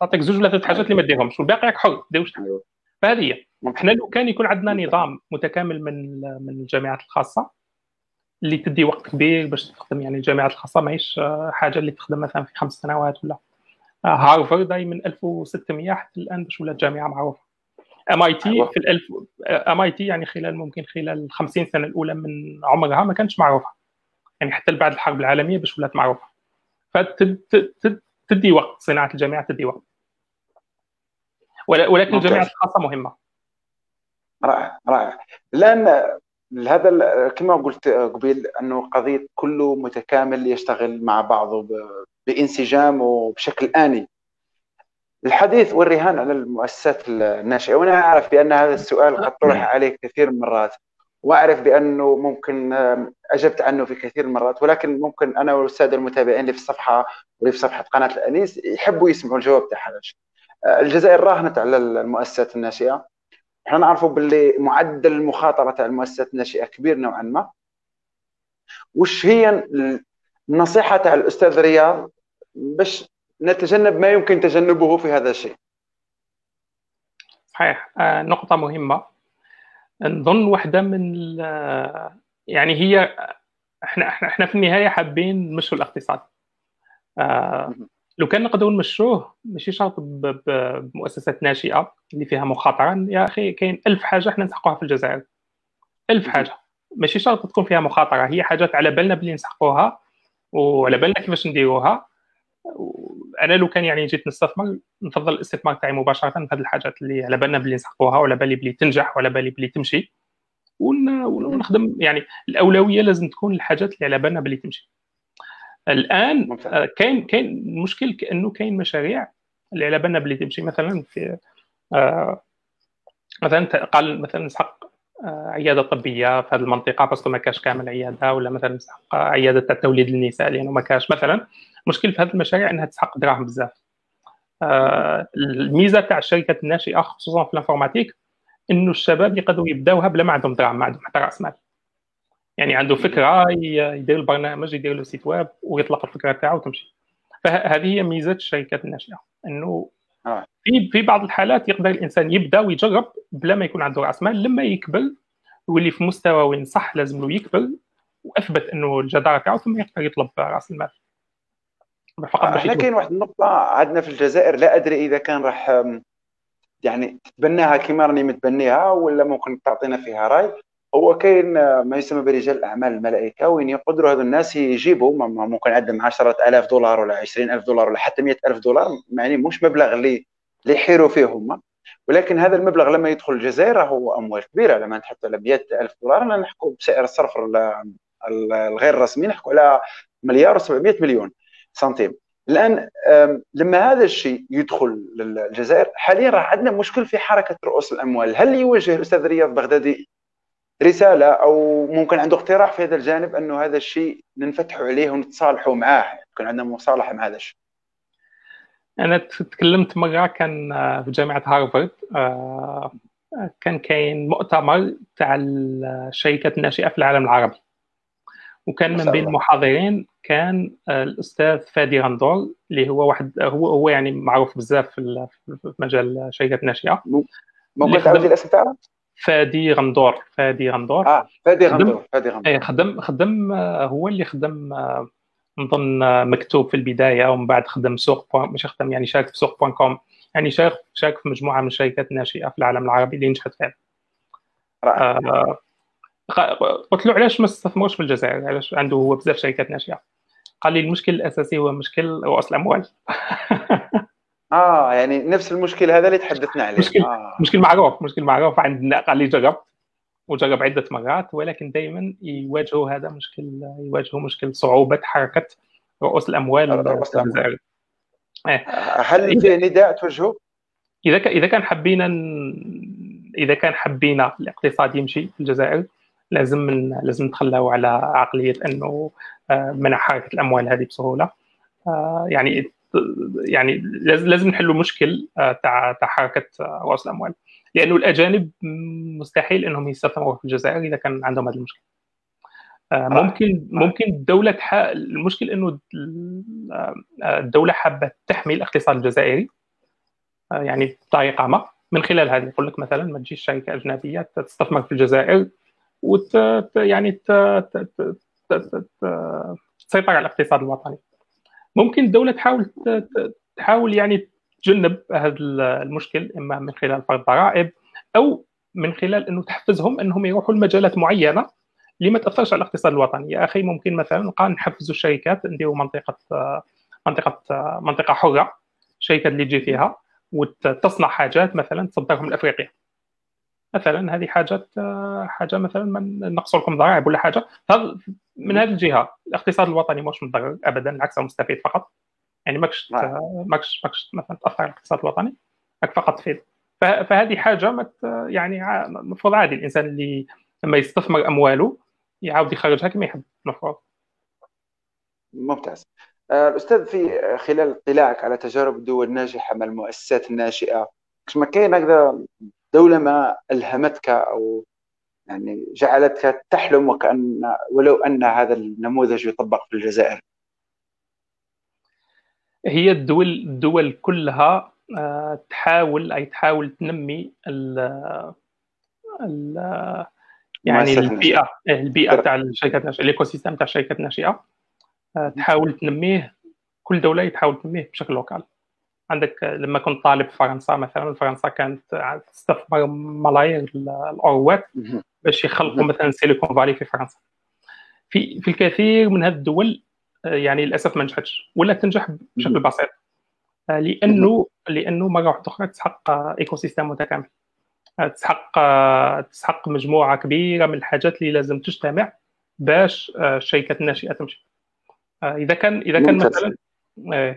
تعطيك زوج ولا ثلاث حاجات اللي ما ديرهمش والباقي راك حر دير واش تحب أيوه. فهذه هي. إحنا لو كان يكون عندنا نظام متكامل من من الجامعات الخاصة اللي تدي وقت كبير باش تخدم يعني الجامعات الخاصة ماهيش حاجة اللي تخدم مثلا في خمس سنوات ولا. هارفارد من 1600 حتى الآن باش ولات جامعة معروفة. ام اي تي في الألف ام اي تي يعني خلال ممكن خلال ال 50 سنة الأولى من عمرها ما كانتش معروفة. يعني حتى بعد الحرب العالمية باش ولات معروفة. فتدي وقت صناعة الجامعة تدي وقت. ولكن الجامعات الخاصة مهمة. رائع رائع. الان هذا كما قلت قبيل أنه قضيه كله متكامل يشتغل مع بعضه بانسجام وبشكل آني الحديث والرهان على المؤسسات الناشئة وأنا أعرف بأن هذا السؤال قد طرح عليه كثير من المرات وأعرف بأنه ممكن أجبت عنه في كثير من المرات ولكن ممكن أنا والساده المتابعين اللي في الصفحة واللي في صفحة قناة الأنيس يحبوا يسمعوا الجواب تاع. الجزائر راهنت على المؤسسات الناشئة إحنا نعرفوا باللي معدل المخاطرة تاع المؤسسات الناشئة كبير نوعا ما. وش هي النصيحة تاع الأستاذ رياض باش نتجنب ما يمكن تجنبه في هذا الشيء؟ صحيح. آه نقطة مهمة. نظن واحدة من يعني هي إحنا إحنا إحنا في النهاية حابين نمشوا الاقتصاد. آه لو كان نقدروا نمشوه ماشي شرط بمؤسسات ناشئة اللي فيها مخاطرة. يا أخي كاين ألف حاجة إحنا نسحقوها في الجزائر. ألف حاجة. ماشي شرط تكون فيها مخاطرة. هي حاجات على بالنا بلي نسحقوها وعلى بالنا كيفاش نديروها. أنا لو كان يعني جيت نستثمر نفضل الاستثمار تاعي مباشرة في هذه الحاجات اللي على بالنا بلي نسحقوها وعلى بالي بلي تنجح وعلى بالي بلي تمشي. ونخدم يعني الأولوية لازم تكون الحاجات اللي على بالنا بلي تمشي. الآن آه، كاين كاين المشكل كأنه كاين مشاريع اللي على بالنا بلي تمشي مثلا في آه مثلا قال مثلا نسحق آه عيادة طبية في هذه المنطقة parce que ما كاش كامل عيادة ولا مثلا نسحق عيادة تاع توليد النساء لأنه ما كاش مثلا المشكل في هذه المشاريع إنها تسحق دراهم بزاف. آه الميزة تاع الشركات الناشئة خصوصا في ال informatique إنه الشباب يقدروا يبدأوها بلا ما عندهم دراهم ما عندهم حتى رأس مال. يعني عنده فكرة يدير البرنامج يدير له site web ويطلق الفكرة تاعه وتمشي. فهذه هي ميزة الشركات الناشئه إنه آه. في في بعض الحالات يقدر الإنسان يبدأ ويجرب بلا ما يكون عنده رأس مال. لما يكبر ويولي في مستوى وين صح لازم له يكبر وأثبت إنه الجدارة تاعه ثم يقدر يطلب رأس المال. فقط إحنا كاين واحد النقطة عندنا في الجزائر لا أدري إذا كان راح يعني تتبناها كما راني متبنيها ولا ممكن تعطينا فيها رأي. هو كاين ما يسمى برجال الأعمال الملائكة وين يقدروا هذو الناس يجيبوا ممكن عندهم 10000 دولار ولا 20000 دولار ولا حتى 100000 دولار يعني مش مبلغ اللي اللي يحيروا فيه هما ولكن هذا المبلغ لما يدخل الجزائر هو أموال كبيرة لما نحط على 100000 دولار أنا نحكوا بسعر الصرف الغير رسمي نحكوا على مليار و700 مليون سنتيم. الآن لما هذا الشيء يدخل للجزائر حاليا راه عندنا مشكل في حركة رؤوس الأموال. هل يوجه الأستاذ رياض بغدادي رسالة أو ممكن عنده اقتراح في هذا الجانب أنه هذا الشيء ننفتحوا عليه ونتصالحوا معاه يكون عندنا مصالحة مع هذا الشيء. أنا تكلمت مرة كان آه، في جامعة هارفارد آه، كان كاين مؤتمر تاع الشركات الناشئه في العالم العربي. وكان من بين المحاضرين كان آه، الأستاذ فادي غندور اللي هو واحد هو هو يعني معروف بزاف في مجال الشركات الناشئه ممكن تعاود الاسم تاعه فادي غندور فادي غندور. آه فادي غندور فادي غندور. أي خدم خدم هو اللي خدم نظن مكتوب في البداية ومن بعد خدم سوق مش خدم يعني شارك في سوق point com. يعني شارك شارك في مجموعة من الشركات الناشئه في العالم العربي اللي نجحت فعلا آه قلت له علاش ما استثمرش في الجزائر؟ علاش عنده هو بزاف شركات ناشئة. قال لي المشكل الأساسي هو مشكل رؤوس الأموال. (laughs) آه يعني نفس المشكل هذا اللي تحدثنا عليه مشكل آه. مشكل معروف مشكل معروف عندنا قال لي جربت وجرب عدة مرات ولكن دائما يواجهوا هذا مشكل يواجهوا مشكل صعوبة حركة رؤوس الأموال رؤوس الأموال إيه. هل في نداء توجهه؟ إذا إذا كان حبينا إذا كان حبينا الاقتصاد يمشي في الجزائر لازم لازم نتخلاو على عقلية أنه آه، منع حركة الأموال هذه بسهولة آه، يعني يعني لازم نحلوا مشكل آه، تاع تاع حركة رؤوس الأموال. لأنه الأجانب مستحيل إنهم يستثمروا في الجزائر إذا كان عندهم هذا المشكل ممكن ممكن الدولة المشكل إنه الدولة حابة تحمي الاقتصاد الجزائري يعني بطريقة ما من خلال هذه يقول لك مثلا ما تجيش شركة أجنبية تستثمر في الجزائر وت يعني ت... ت... ت... تسيطر على الاقتصاد الوطني. ممكن الدولة تحاول تحاول يعني تجنب هذا المشكل إما من خلال فرض ضرائب أو من خلال إنه تحفزهم إنهم يروحوا لمجالات معينة اللي ما تأثرش على الاقتصاد الوطني. يا أخي ممكن مثلا نبقى نحفزوا الشركات نديروا منطقة منطقة منطقة حرة الشركات اللي تجي فيها وتصنع حاجات مثلا تصدرهم لافريقيا مثلا هذه حاجات حاجة مثلا نقص لكم ضرائب ولا حاجة. من هذه الجهة. الاقتصاد الوطني مش متضرر ابدا بالعكس مستفيد فقط. يعني ماكش. ماكش ماكش مثلا تأثر على الاقتصاد الوطني. راك فقط تفيد فهذه حاجة مت يعني المفروض عادي. الإنسان اللي لما يستثمر أمواله يعاود يخرجها كما يحب. المفروض. ممتاز. آه، الأستاذ في خلال اطلاعك على تجارب الدول الناجحة مع المؤسسات الناشئة كاين هكذا دولة ما ألهمتك أو يعني جعلتك تحلم وكأن ولو أن هذا النموذج يطبق في الجزائر. هي الدول الدول كلها آه، تحاول أي تحاول تنمي ال ال يعني البيئة البيئة تاع الشركات ال ecosystem تاع الشركات الناشئه آه، تحاول تنميه كل دولة تحاول تنميه بشكل local. عندك لما كنت طالب في فرنسا مثلا فرنسا كانت تستثمر ملايير الأوروات. باش يخلقوا مثلا Silicon Valley في فرنسا. في في الكثير من هذه الدول آه، يعني للأسف ما نجحتش ولا تنجح بشكل بسيط. آه، لأنه لأنه مرة واحدة أخرى تسحق ecosystem متكامل. آه، تسحق تسحق مجموعة كبيرة من الحاجات اللي لازم تجتمع باش الشركات الناشئة تمشي. إذا كان إذا كان مثلا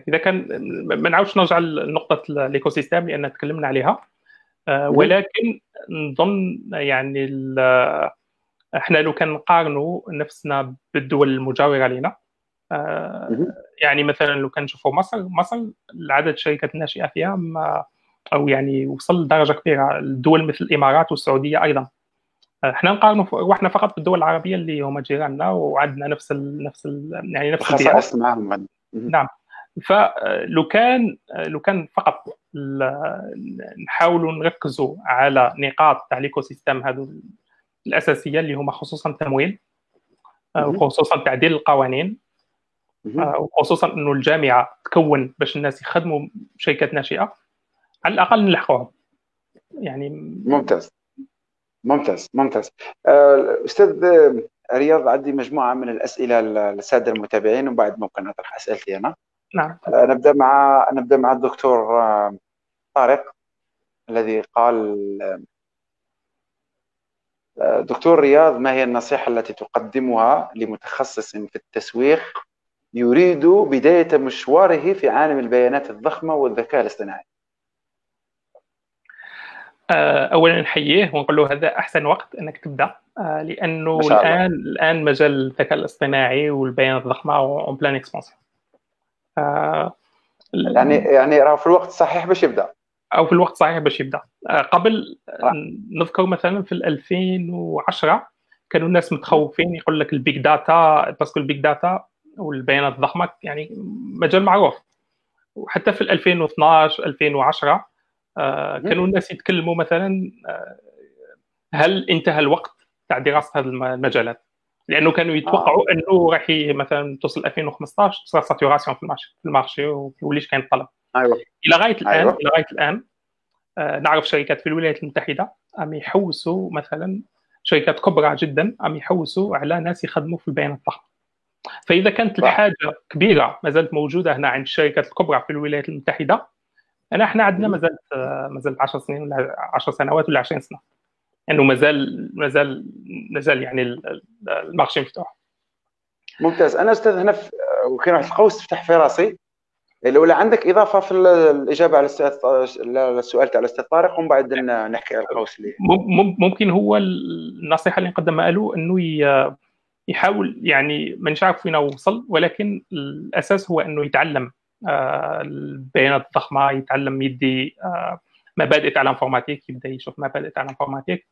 إذا كان ما نعاودش نرجع لنقطة ال ecosystem لأن تكلمنا عليها. ولكن نظن يعني إحنا لو كان نقارنوا نفسنا بالدول المجاورة لنا يعني مثلا لو كان نشوفوا مصر مصر عدد الشركات الناشئه فيها ما أو يعني وصل لدرجه كبيرة الدول مثل الإمارات والسعودية أيضا. إحنا نقارنوا وإحنا فقط بالدول العربية اللي هم جيراننا وعندنا نفس ال نفس ال يعني نفس الخصائص معهم نعم. فلو كان لو كان فقط نحاولوا نركزوا على نقاط تاع ال ecosystem هذو الأساسية اللي هما خصوصا التمويل وخصوصا تعديل القوانين وخصوصا إنه الجامعة تكون باش الناس يخدموا شركات ناشئة على الأقل نلحقوهم. يعني ممتاز. ممتاز ممتاز. آه، أستاذ رياض عندي مجموعة من الأسئلة للسادة المتابعين وبعد ممكن اطرح أسئلتي أنا. نعم. آه، نبدأ مع نبدأ مع الدكتور آه، طارق الذي قال دكتور رياض ما هي النصيحة التي تقدمها لمتخصص في التسويق يريد بداية مشواره في عالم البيانات الضخمة والذكاء الاصطناعي؟ آه، اولا نحييه ونقول له هذا أحسن وقت أنك تبدأ آه، لأنه الان الآن مجال الذكاء الاصطناعي والبيانات الضخمة en pleine expansion يعني يعني راه في الوقت الصحيح باش يبدأ. أو في الوقت الصحيح باش يبدأ. آه، قبل نذكر مثلا في 2010 كانوا الناس متخوفين يقول لك ال big data parce que ال big data والبيانات الضخمة يعني مجال معروف. وحتى في 2012 2010 آه، كانوا الناس يتكلموا مثلا آه، هل انتهى الوقت تاع دراسة هذه المجالات؟ لأنه كانوا يتوقعوا آه. إنه راح يمثلا توصل 2015 تصير saturation في ال marché في ال marché وما يوليش كاين طلب. أيوه. إلى غاية الان أيوة. إلى غاية الآن آه نعرف شركات في الولايات المتحدة عم يحوسوا مثلا شركات كبرى جدا عم يحوسوا على ناس يخدموا في البيانات الضخمه فإذا كانت الحاجة كبيرة ما زالت موجودة هنا عند الشركات الكبرى في الولايات المتحدة انا إحنا عندنا ما زالت ما زالت 10 سنين ولا 10 سنوات ولا 20 سنة. انه ما زال ما زال ما زال يعني المارشي مفتوح. ممتاز. أنا أستاذ هنا وكان واحد القوس تفتح في راسي. الأولى عندك إضافة في الإجابة على السؤال تاع الأستاذ طارق ومن بعد نحكي على القوس اللي ممكن هو النصيحة اللي نقدمها له إنه يحاول يعني ما نعرف فين وصل ولكن الأساس هو إنه يتعلم البيانات الضخمة يتعلم يدي آه، مبادئ تاع ال informatique يبدا يشوف مبادئ تاع ال informatique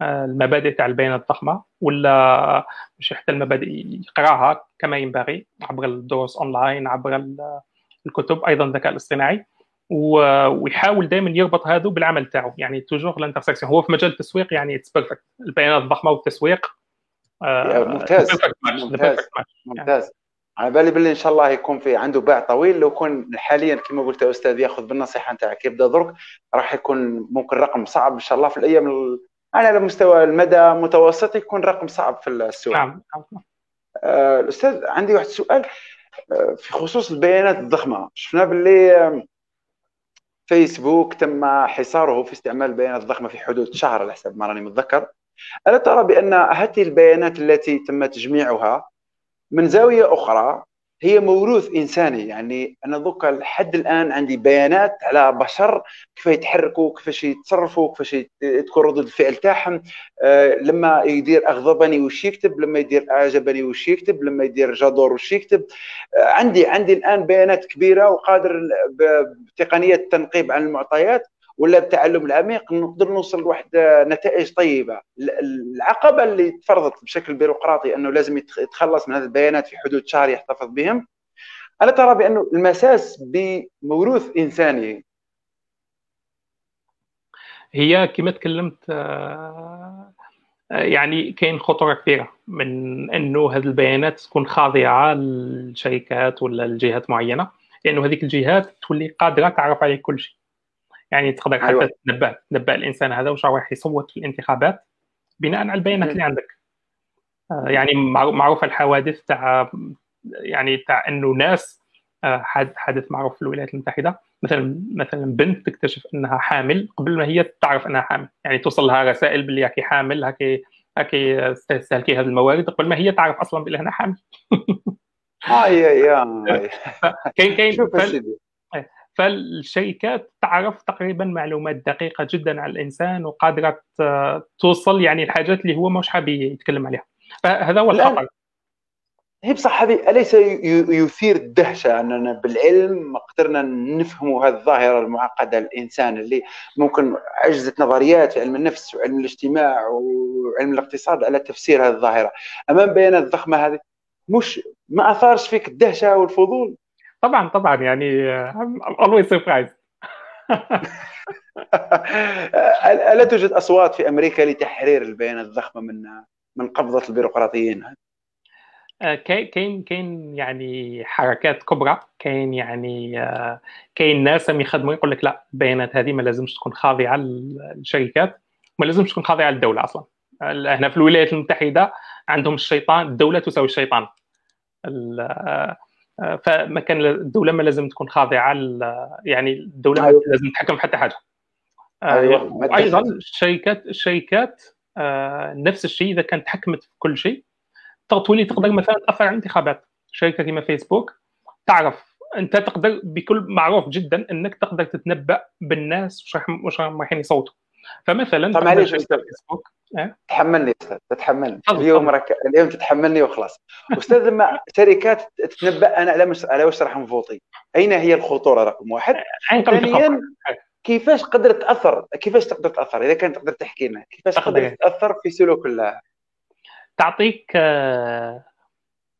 آه، المبادئ تاع البيانات الضخمة ولا مش حتى المبادئ يقراها كما ينبغي عبر الدروس أونلاين عبر الكتب أيضا الذكاء الاصطناعي ويحاول دائما يربط هذا بالعمل تاعو. يعني toujours l'intersection هو في مجال التسويق يعني it's perfect البيانات الضخمة والتسويق آه، ممتاز. ممتاز. ممتاز. على بالي باللي إن شاء الله يكون في عنده باع طويل. لو كون حاليا كما قلت يا أستاذ يأخذ بالنصيحة نتاعك يبدا درك راح يكون ممكن رقم صعب إن شاء الله في الأيام ال... على مستوى المدى المتوسط يكون رقم صعب في السوق. نعم آه الاستاذ عندي واحد السؤال آه في خصوص البيانات الضخمة شفنا باللي فيسبوك تم حصاره في استعمال البيانات الضخمة في حدود شهر على حسب ما راني متذكر. ألا ترى بأن هذه البيانات التي تم تجميعها من زاوية أخرى هي موروث إنساني. يعني أنا دوك لحد الآن عندي بيانات على بشر كيف يتحركوا كيفاش يتصرفوا كيفاش تكون ردود الفعل تاعهم. أه لما يدير اغضبني وش يكتب لما يدير اعجبني وش يكتب لما يدير جادور وش يكتب. أه عندي عندي الآن بيانات كبيرة وقادر بتقنية التنقيب عن المعطيات. ولا بالتعلم العميق نقدر نوصل لواحد نتائج طيبة. العقبة اللي تفرضت بشكل بيروقراطي أنه لازم يتخلص من هذه البيانات في حدود شهر يحتفظ بهم أنا ترى بأنه المساس بموروث إنساني. هي كما تكلمت آه، يعني كاين خطورة كبيرة من أنه هذه البيانات تكون خاضعة للشركات ولا لجهات معينة لأنه هذيك الجهات تولي قادرة تعرف عليه كل شيء. يعني تقدر حتى أيوة. تنبأ الإنسان هذا وش راح يصوت في الانتخابات بناء على البيانات اللي عندك. آه، يعني معروفه الحوادث تاع يعني تاع إنه ناس آه، حادث معروف في الولايات المتحدة. مثلا مثلا بنت تكتشف إنها حامل قبل ما هي تعرف إنها حامل. يعني توصل لها رسائل باللي هاكي حامل هاكي هاكي استهلكي هذه الموارد قبل ما هي تعرف أصلا باللي أنا حامل. آه يا يا (laughs) كاين كاين فالشركات تعرف تقريبا معلومات دقيقة جدا عن الإنسان وقادرة توصل يعني الحاجات اللي هو مش حابب يتكلم عليها. فهذا هو الخطر. هي بصح هذه أليس يثير الدهشة أننا بالعلم قدرنا نفهموا هذه الظاهرة المعقدة الانسان اللي ممكن عجزت نظريات علم النفس وعلم الاجتماع وعلم الاقتصاد على تفسير هذه الظاهرة. أمام بيانات ضخمه هذه مش ما أثارش فيك الدهشة والفضول. طبعا طبعا يعني always surprised. (laughs) ألا توجد أصوات في أمريكا لتحرير البيانات الضخمه من من قبضة البيروقراطيين؟ آه، كاين كاين يعني حركات كبرى كاين يعني آه، كاين ناس يخدموا يقول لك لا البيانات هذه ما لازمش تكون خاضعة للشركات ما لازمش تكون خاضعة للدولة أصلا. هنا في الولايات المتحدة عندهم الشيطان الدولة تساوي الشيطان. فما كان الدولة ما لازم تكون خاضعة يعني الدولة ما أيوه. لازم تتحكم في حتى حاجة أيوه. وأيضا الشركات الشركات نفس الشيء إذا كانت تحكمت في كل شيء تولي تقدر مثلا تاثر على الانتخابات شركة كما فيسبوك تعرف أنت تقدر بكل معروف جدا إنك تقدر تتنبأ بالناس واش راح يصوتوا فمثلا طب معليش فيسبوك؟ تحملني أستاذ تتحملني. اليوم رك... اليوم تتحملني وخلاص. أستاذ لما (laughs) شركات تتنبأ أنا على مش... على واش راح نفوتي؟ أين هي الخطورة؟ رقم واحد. ثانيا كيفاش قدرت تأثر؟ كيفاش تقدر تأثر؟ إذا كانت تقدر تحكي لنا كيفاش تقدر تأثر في سلوك تعطيك آه،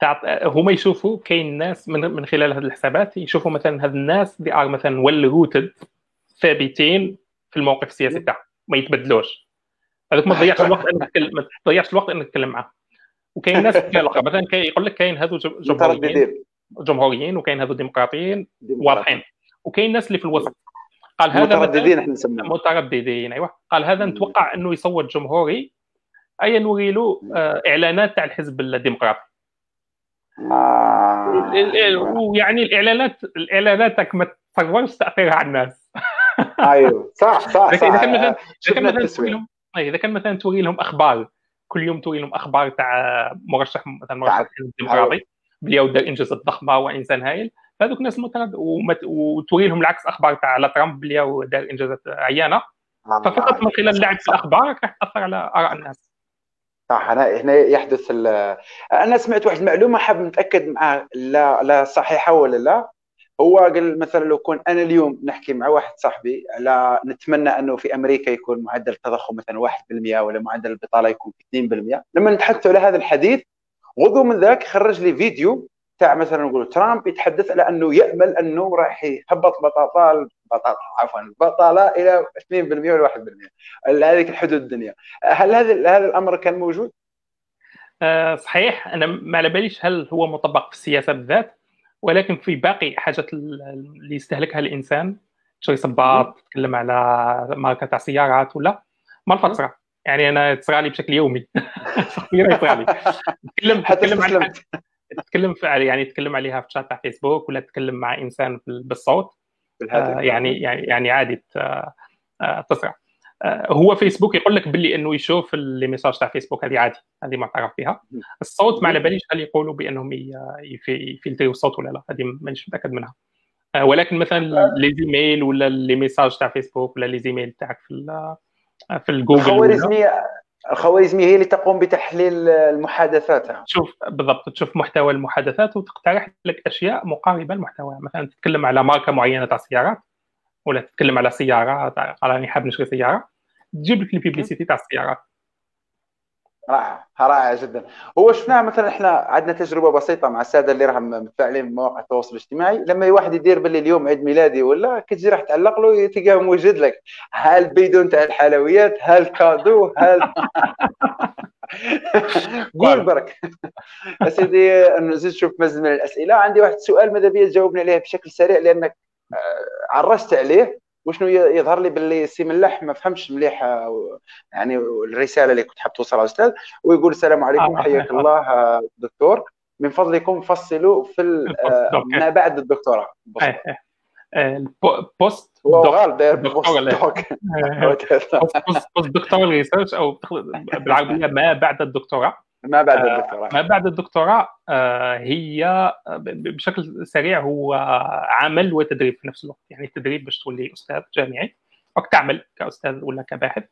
تعط... هما يشوفوا كاين ناس من, من خلال هذه الحسابات يشوفوا مثلا هاد الناس they are مثلا well rooted ثابتين في الموقف السياسي تاعهم ما يتبدلوش. هذاك ما تضيعش (laughs) الوقت إنك ما تضيعش الوقت إنك تتكلم معاه. وكاين ناس مثلا كي يقول لك كاين هذو جمهوريين جمهوريين وكاين هذو ديمقراطيين واضحين. وكاين ناس اللي في الوسط. قال هذا مترددين إحنا نسميهم. مترددين أيوه. قال هذا نتوقع إنه يصوت جمهوري. أي نوري له إعلانات تاع الحزب الديمقراطي. آه. ويعني الاعلانات الإعلانات ما تصورش تأثيرها على الناس. أيوه. صح صح إذا كان مثلا اذا كان مثلا توري لهم إذا كان مثلا توري لهم أخبار كل يوم توري لهم أخبار تاع مرشح مثلا مرشح ديمقراطي بلي دار انجازات ضخمه وإنسان هايل. هذوك الناس المتنبئ وتوري لهم العكس أخبار تاع على ترامب بلي دار انجازات عيانة. ففقط من خلال اللعب في الأخبار راح تأثر على آراء الناس. صح هنا هنا يحدث أنا سمعت واحد المعلومه حاب نتأكد معها لا لا صحيحة ولا لا؟ هو قال مثلا لو كون أنا اليوم نحكي مع واحد صاحبي على نتمنى أنه في أمريكا يكون معدل التضخم مثلا 1% ولا معدل البطالة يكون 2% لما نتحدث على هذا الحديث غضو من ذاك خرج لي فيديو تاع مثلا نقول ترامب يتحدث على أنه يأمل أنه راح يهبط بطاطا بطاطا عفوا البطاله إلى 2% ولا 1% هذيك الحدود الدنيا. هل هذا هذا الأمر كان موجود؟ أه صحيح. أنا ما على باليش هل هو مطبق في السياسة بالذات؟ ولكن في باقي حاجات اللي يستهلكها الإنسان تشري صباط تتكلم على ماركة تاع سيارات ولا؟ ما الفرق. يعني أنا تصرى لي بشكل يومي. (laughs) شخصيا تصرى لي. تتكلم تتكلم عن تتكلم يعني تتكلم عليها في شات تاع فيسبوك ولا تتكلم مع إنسان بالصوت. آه يعني يعني يعني عادي آه تسرع آه هو فيسبوك يقول لك باللي إنه يشوف الميساج تاع فيسبوك هذه عادي هذه معترف بها الصوت ما على باليش هل يقولوا بأنهم يفلتروا الصوت ولا لا هذه مانيش متأكد منها. آه ولكن مثلا آه. les emails ولا les messages تاع فيسبوك ولا les emails تاعك في في الجوجل الخوارزميه الخوارزمية هي اللي تقوم بتحليل المحادثات. تشوف بالضبط تشوف محتوى المحادثات وتقترح لك أشياء مقاربة للمحتوى مثلا تتكلم على ماركة معينة تاع سيارات ولا تتكلم على سيارة راني حاب نشري سيارة. تجيب لك ال publicité تاع السيارات رائع رائع جدا. هو شفناها مثلا إحنا عندنا تجربة بسيطة مع السادة اللي راهم متفاعلين بمواقع التواصل الاجتماعي. لما واحد يدير باللي اليوم عيد ميلادي ولا كتجي راح تعلق له تلقاه موجد لك. ها البيدون تاع الحلويات؟ ها الكادو ها (laughs) قول برك. (laughs) سيدي نزيد نشوف مزيد من الأسئلة. عندي واحد السؤال ماذا بيا تجاوبني عليه بشكل سريع لأنك عرست عليه وشنو يظهر لي باللي سي ملاح ما فهمش مليح آه، يعني الرسالة اللي كنت حاب توصلها أستاذ ويقول السلام عليكم آه. حياك الله آه، دكتور. من فضلكم فصلوا في ما بعد الدكتوراه. ال post post doctoral research أو بالعربية ما بعد الدكتوراه. ما بعد الدكتوراه. ما بعد الدكتوراه هي بشكل سريع هو عمل وتدريب في نفس الوقت. يعني التدريب باش تولي أستاذ جامعي أو تعمل كأستاذ ولا كباحث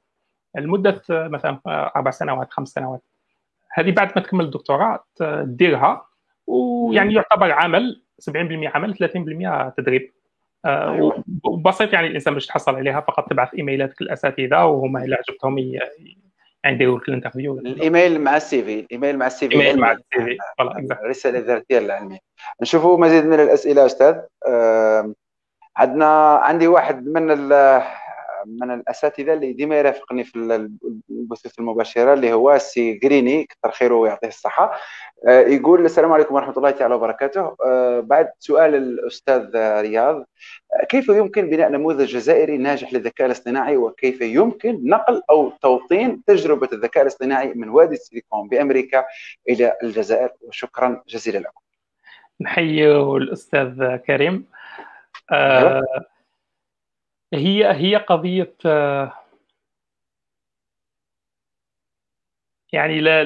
لمده مثلا أربع سنوات خمس سنوات. هذه بعد ما تكمل الدكتوراه تديرها ويعني يعتبر عمل 70% عمل 30% تدريب. أيوة. وبسيط يعني الإنسان باش تحصل عليها فقط تبعث إيميلاتك للاساتذه وهم اذا عجبتهم يديروا لك. ال interview الايميل مع ال CV الايميل مع ال CV. إيميل مع ال CV. الرساله الذاتيه العلمية. نشوفوا مزيد من الأسئلة أستاذ. عندنا عندي واحد من من الأساتذة اللي ديما يرافقني في البثوث المباشرة اللي هو سي جريني كثر خيره ويعطيه الصحة. آه، يقول السلام عليكم ورحمة الله تعالى وبركاته. آه، بعد سؤال الأستاذ رياض كيف يمكن بناء نموذج جزائري ناجح للذكاء الاصطناعي؟ وكيف يمكن نقل أو توطين تجربة الذكاء الاصطناعي من وادي السيليكون بأمريكا إلى الجزائر؟ وشكرا جزيلا لكم. نحيي الأستاذ كريم. آه هي هي قضية آه يعني لا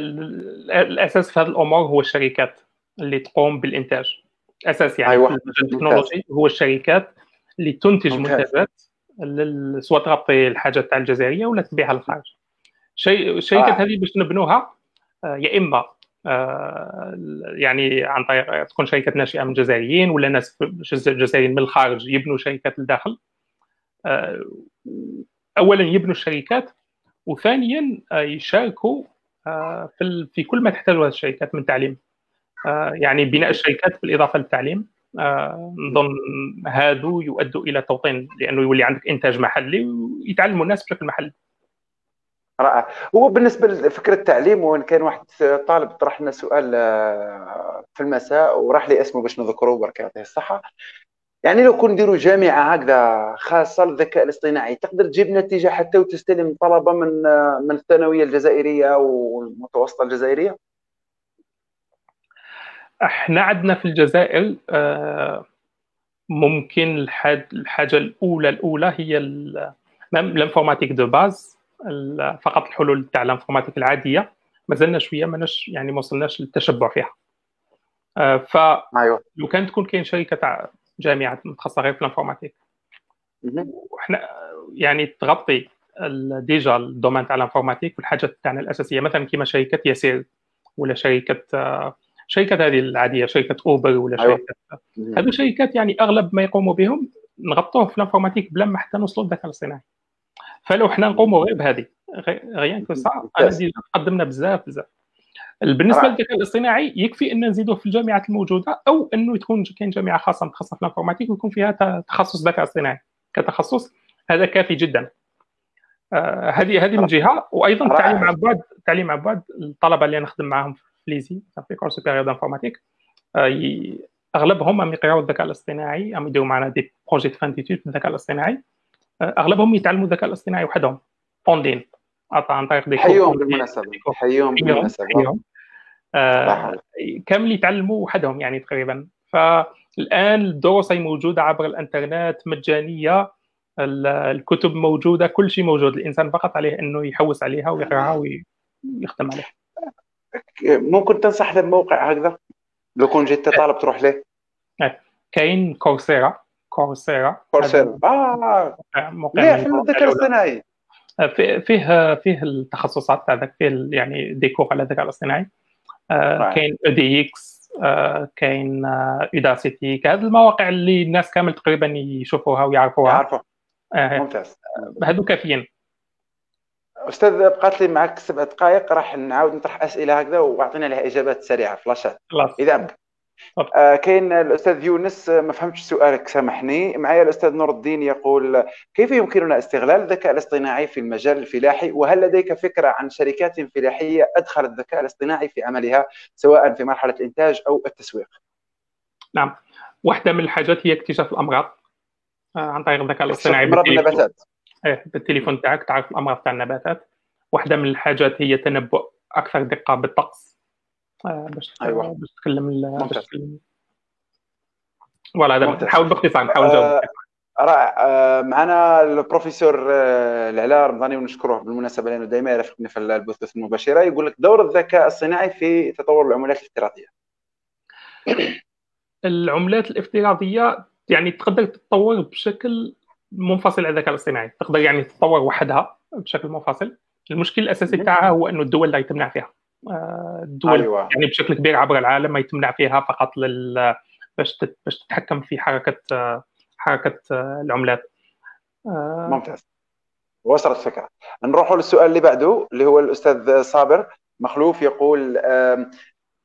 الأساس في هذه الأمور هو الشركات اللي تقوم بالإنتاج أساس يعني أيوة. التكنولوجي هو الشركات اللي تنتج منتجات سواء تغطي الحاجات تاع الجزائرية ولا تبيعها للخارج شيء الشركات آه. هذه باش نبنوها آه، يا إما آه، يعني عن طريق تكون شركات ناشئة من جزائريين ولا ناس جزائريين من الخارج يبنوا شركات للداخل اولا يبنوا الشركات وثانيا آه، يشاركوا في في كل ما تحتاجه هذه الشركات من تعليم. يعني بناء الشركات بالإضافة للتعليم. نظن هادو يؤدوا إلى توطين لأنه يولي عندك إنتاج محلي ويتعلموا الناس بشكل محلي. رائع. هو بالنسبة لفكرة التعليم وإن كان واحد طالب طرح لنا سؤال آه، في المساء وراح لي اسمه باش نذكره برك يعطيه الصحه يعني لو كون نديروا جامعه هكذا خاصة للذكاء الاصطناعي تقدر تجيب نتيجة حتى وتستلم طلبة من من الثانوية الجزائرية والمتوسطة الجزائرية؟ إحنا عندنا في الجزائر آه، ممكن الحاجة الأولى الأولى هي ال informatique de base فقط الحلول تاع ال informatique العادية. ما زلنا شوية ماناش يعني ما وصلناش للتشبع فيها. آه، ف أيوة. لو كان تكون كاين شركة تاع جامعة متخصصة غير في ال informatique. وحنا يعني تغطي déjà ال domaine تاع ال informatique والحاجات تاعنا الأساسية مثلا كيما شركة ياسير ولا شركة شركات هذه العادية شركة اوبر ولا أيوة. شركة هذو شركات يعني أغلب ما يقوموا بهم نغطوه في ال informatique بلا ما حتى نوصلوا للذكاء الاصطناعي. فلو حنا نقوموا غير بهذه rien que ça أنا déjà قدمنا بزاف بزاف. بالنسبة للذكاء الاصطناعي يكفي أن نزيدوه في الجامعات الموجودة أو أنه تكون كاين جامعة خاصة متخصصة في ال informatique ويكون فيها تخصص ذكاء اصطناعي. كتخصص هذا كافي جدا. آه، هذه هذه من جهة. وأيضا التعليم عن بعد التعليم عن بعد الطلبة اللي نخدم معاهم في l'ESI في école supérieure d'informatique أغلبهم عم يقرأوا الذكاء الاصطناعي عم يديروا معنا des projets fin في الذكاء الاصطناعي. أغلبهم يتعلموا الذكاء الاصطناعي وحدهم. اونلاين عن طريق دي حيهم بالمناسبة. حيهم بالمناسبة. آه كامل يتعلموا وحدهم يعني تقريبا. فالآن الدروس موجودة عبر الإنترنت مجانية الكتب موجودة كل شيء موجود. الإنسان فقط عليه إنه يحوس عليها ويقراها ويخدم عليها. ممكن تنصح بموقع هكذا؟ لو كنت جيت طالب تروح له؟ كاين Coursera. Coursera. Coursera. آه. ليه في الذكاء الاصطناعي فيه فيه التخصصات تاع فيه يعني des cours على الذكاء الاصطناعي آه كاين edX آه كاين Udacity هذه المواقع اللي الناس كامل تقريبا يشوفوها ويعرفوها. يعرفوا آه ممتاز. هذو كافيين. أستاذ بقات لي معك سبع دقائق راح نعاود نطرح أسئلة هكذا وأعطينا عليها إجابات سريعة. فلاشات. إذا أمكن. آه كاين الأستاذ يونس آه، ما فهمتش سؤالك سامحني. معايا الأستاذ نور الدين يقول كيف يمكننا استغلال الذكاء الاصطناعي في المجال الفلاحي؟ وهل لديك فكرة عن شركات فلاحية أدخلت الذكاء الاصطناعي في عملها سواء في مرحلة الانتاج أو التسويق؟ نعم. واحدة من الحاجات هي اكتشاف الأمراض آه عن طريق الذكاء الاصطناعي أمراض النباتات. إيه بالتليفون تاعك تعرف الأمراض تاع النباتات. واحدة من الحاجات هي تنبؤ أكثر دقة بالطقس. آه، باش أيوه. باش تكلم باش تكلم فوالا هذا نحاول باختصار نحاول نجاوب آه، رائع. آه، معنا البروفيسور العلاء رمضاني ونشكره بالمناسبة لأنه دائما يرافقني في البثوث المباشرة يقول لك دور الذكاء الصناعي في تطور العملات الافتراضية. (clears throat) العملات الافتراضية يعني تقدر تتطور بشكل منفصل عن الذكاء الاصطناعي. تقدر يعني تتطور وحدها بشكل منفصل. المشكل الأساسي تاعها هو أنه الدول لا يتمنع فيها. الدول أيوة. يعني بشكل كبير عبر العالم ما يتمنع فيها فقط لل باش باش تتحكم في حركة حركة العملات. ممتاز. وصلت الفكرة. نروح للسؤال اللي بعده اللي هو الأستاذ صابر. مخلوف يقول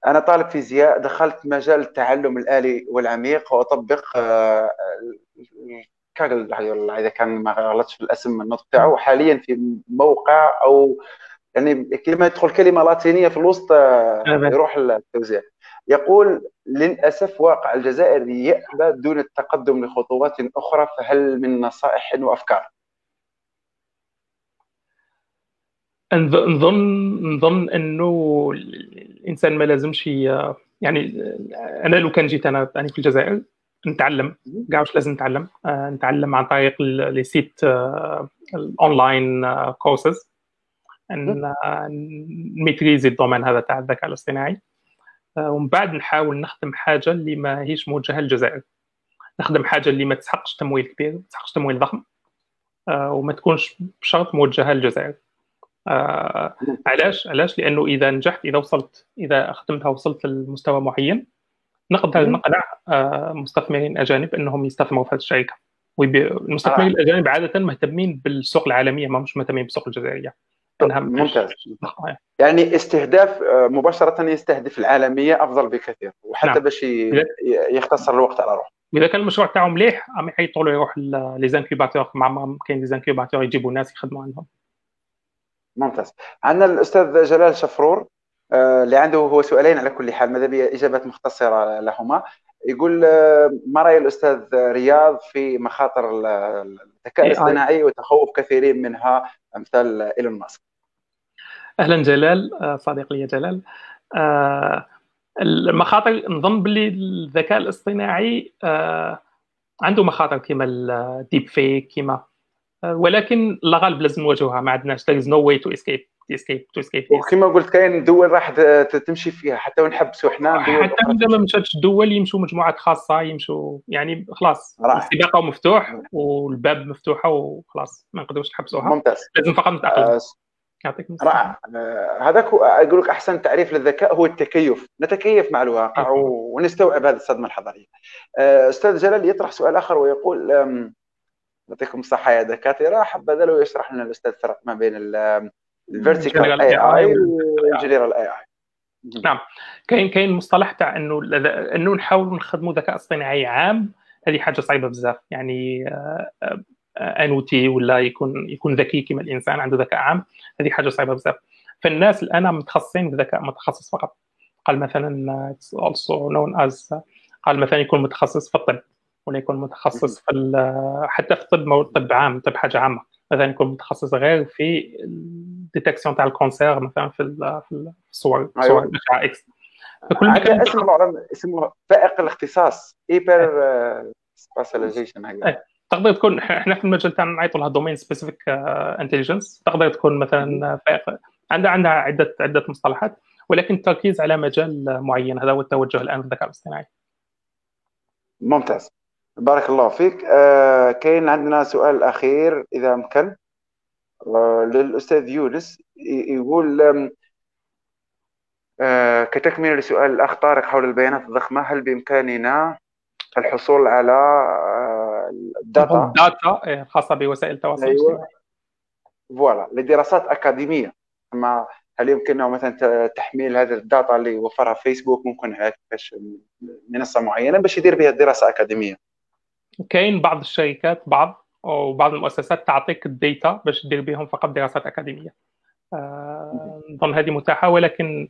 أنا طالب فيزياء دخلت مجال التعلم الآلي والعميق وأطبق كاغل إذا كان ما غلطش في الاسم النطق تاعو حاليا في موقع أو يعني كلمه تدخل كلمة لاتينية في الوسط آه، يروح التوزيع يقول للأسف واقع الجزائر يأبى دون التقدم لخطوات أخرى فهل من نصائح وأفكار؟ نظن نظن أنه الإنسان ما لازمش يعني أنا لو كان جيت أنا يعني في الجزائر نتعلم. كاع واش لازم نتعلم؟ آه، نتعلم عن طريق les sites ال online courses نميتريزي ال domaine هذا تاع الذكاء الاصطناعي. آه، ومن بعد نحاول نخدم حاجة اللي ما هيش موجهة للجزائر. نخدم حاجة اللي ما تسحقش تمويل كبير ما تسحقش تمويل ضخم آه، وما تكونش بشرط موجهة للجزائر. آه علاش؟ علاش؟ لأنه إذا نجحت إذا وصلت إذا خدمتها وصلت لمستوى معين نقدر نقنع آه مستثمرين أجانب إنهم يستثمروا في هذه الشركة. المستثمرين آه. الأجانب عادة مهتمين بالسوق العالمية ما مش مهتمين بالسوق الجزائرية. ممتاز. يعني استهداف آه، مباشرة يستهدف العالمية أفضل بكثير وحتى نعم. باش يختصر الوقت على روحه. إذا كان المشروع تاعو مليح عم يحيطوا له يروح les incubateurs مع كاين les incubateurs يجيبوا ناس يخدموا عندهم. ممتاز. عندنا الأستاذ جلال شفرور آه، اللي عنده هو سؤالين على كل حال ماذا بي إجابات مختصرة لهما؟ يقول آه، ما رأي الأستاذ رياض في مخاطر الذكاء الاصطناعي وتخوف كثيرين منها أمثال إيلون ماسك؟ أهلا جلال آه، صديقي يا جلال. المخاطر نظن باللي الذكاء الاصطناعي عنده مخاطر كما الديب فيك كما ولكن لا غالب لازم نواجهها ما عندناش there is no way to escape escape to escape وكما قلت كاين دول راح تمشي فيها حتى ونحبسوا إحنا حتى اذا ما مشاتش الدول يمشوا مجموعات خاصة يمشوا يعني خلاص السباق مفتوح والباب مفتوحة وخلاص ما نقدروش نحبسوها. ممتاز. لازم فقط نتأقلم. آه يعطيك رائع. آه هذاك أقول لك أحسن تعريف للذكاء هو التكيف. نتكيف مع الواقع ونستوعب هذه الصدمة الحضارية. آه أستاذ جلال يطرح سؤال آخر ويقول يعطيكم الصحة يا دكاترة. حبذا لو يشرح لنا الأستاذ الفرق ما بين ال vertical AI وال general AI نعم. كاين كاين مصطلح تاع إنه إنه نحاولوا نخدموا ذكاء اصطناعي عام. هذه حاجة صعيبة بزاف. يعني ان أو تي ولا يكون يكون ذكي كما الإنسان عنده ذكاء عام. هذه حاجة صعيبة بزاف. فالناس الآن متخصصين بذكاء متخصص فقط. قال مثلا also known as قال مثلا يكون متخصص في الطب ولا يكون متخصص في حتى في الطب طب عام طب حاجة عامة. مثلا يكون متخصص غير في ال détection تاع ال cancer مثلا في في الصور أيوة. صور الاشعه إكس فكل مكان اسمه اسمه فائق الاختصاص hyper specialization تقدر تكون إحنا في المجال تاعنا نعيطوا لها domain specific intelligence تقدر تكون مثلا عندها عندها عدة عدة مصطلحات ولكن التركيز على مجال معين. هذا هو التوجه الآن في الذكاء الاصطناعي. ممتاز. بارك الله فيك. آه كاين عندنا سؤال أخير إذا أمكن. آه للأستاذ يونس. يقول آه كتكمله لسؤال الأخ طارق حول البيانات الضخمة هل بإمكاننا الحصول على آه ال data data إيه، خاصة بوسائل التواصل أيوة. voilà لدراسات أكاديمية. أما هل يمكننا مثلا تحميل هذه ال data اللي وفرها فيسبوك ممكن كيفاش منصة معينة باش يدير بها دراسه اكاديميه كاين بعض الشركات بعض وبعض المؤسسات تعطيك ال data باش دير بهم فقط دراسات أكاديمية. آه، نظن هذه متاحة ولكن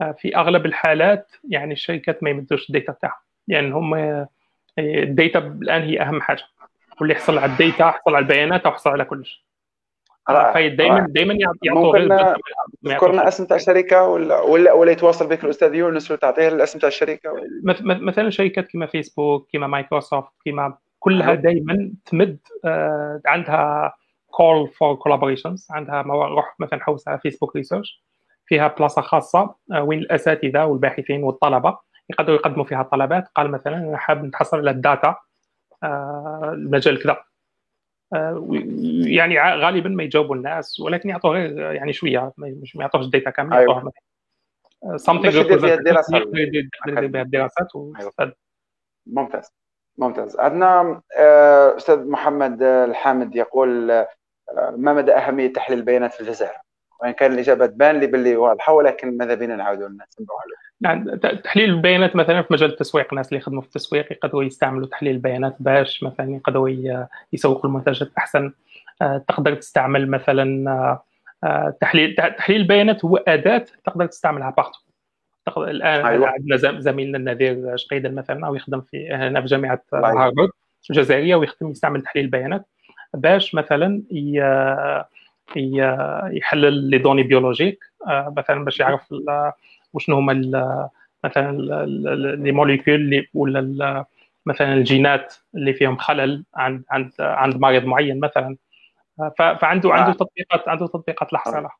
آه، في أغلب الحالات يعني الشركات ما يمدوش ال data تاعها لأن يعني هم ال data الآن هي أهم حاجة. واللي يحصل على ال data يحصل على البيانات ويحصل على كل شيء. دائما دائما يعطوا غير ذكرنا اسم تاع الشركة ولا ولا ولا يتواصل بك الأستاذ يونس وتعطيه الاسم تاع الشركة. مثلا شركات كما فيسبوك كما مايكروسوفت كما كلها دائما تمد آه، عندها call for collaborations عندها روح مثلا حوس على فيسبوك research فيها بلاصة خاصة آه، وين الأساتذة والباحثين والطلبة. يقدروا يقدموا فيها الطلبات قال مثلا أنا حاب نتحصل على ال data آه، المجال كذا. يعني غالبا ما يجاوبوا الناس ولكن يعطوا غير يعني شوية مش ما يعطوش ال data كامل يعطوها أيوة. يدير فيها الدراسات يدير بها الدراسات ممتاز. ممتاز. عندنا آه، أستاذ محمد الحامد يقول آه، ما مدى أهمية تحليل البيانات في الجزائر؟ وإن كان الإجابة تبان لي باللي واضحه ولكن ماذا بينا نعاودوا نسمعوا نعم تحليل البيانات مثلا في مجال التسويق الناس اللي يخدموا في التسويق يقدروا يستعملوا تحليل البيانات باش مثلا يقدروا يسوقوا المنتجات أحسن. آه، تقدر تستعمل مثلا آه، تحليل تحليل البيانات هو أداة تقدر تستعملها بارتو الآن أيوة. عندنا زميلنا النذير شقيدا مثلا أو يخدم في هنا في جامعة هارفارد الجزائريه ويخدم يستعمل تحليل البيانات باش مثلا يحلل les données biologiques. آه، مثلا باش يعرف وشنو هما مثلا les molécules ولا مثلا الجينات اللي فيهم خلل عند عند عند مريض معين مثلا. فعنده عنده تطبيقات عنده تطبيقات لحظة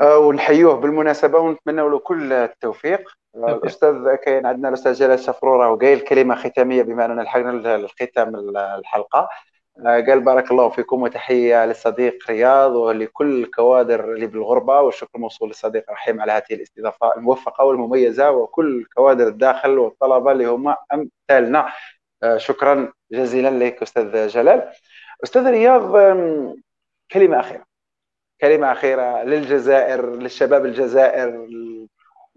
آه، ونحيوه بالمناسبة ونتمنى له كل التوفيق. الأستاذ كاين عندنا الأستاذ جلال شفرورة وقايل كلمة ختامية بما أننا لحقنا الختام الحلقة. آه، قال بارك الله فيكم وتحية للصديق رياض ولكل الكوادر اللي بالغربة والشكر موصول للصديق رحيم على هذه الاستضافة الموفقة والمميزة وكل كوادر الداخل والطلبة اللي هم أمثالنا. آه، شكرا جزيلا لك أستاذ جلال. أستاذ رياض كلمة أخيرة. كلمة أخيرة للجزائر للشباب الجزائر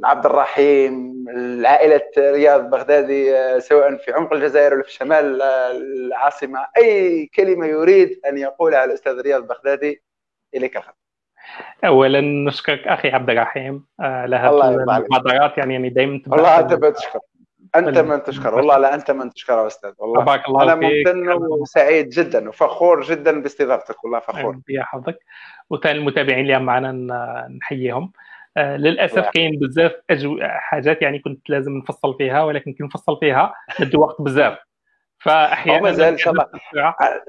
عبد الرحيم عائلة رياض بغدادي آه، سواء في عمق الجزائر ولا في شمال آه، العاصمة. أي كلمة يريد أن يقولها الأستاذ رياض بغدادي إليك الخط اولا نشكرك أخي عبد الرحيم على هذه المحاضرات يعني يعني دائما والله انت من تشكر. أنت من تشكر. والله لا أنت من تشكر يا أستاذ والله. بارك الله أنا ممتن وسعيد جدا وفخور جدا باستضافتك والله فخور. يا حظك وثاني المتابعين اللي معنا نحييهم. للأسف كاين بزاف أجو... حاجات يعني كنت لازم نفصل فيها ولكن كي نفصل فيها ندي وقت بزاف. فأحيانا مازال ان شاء الله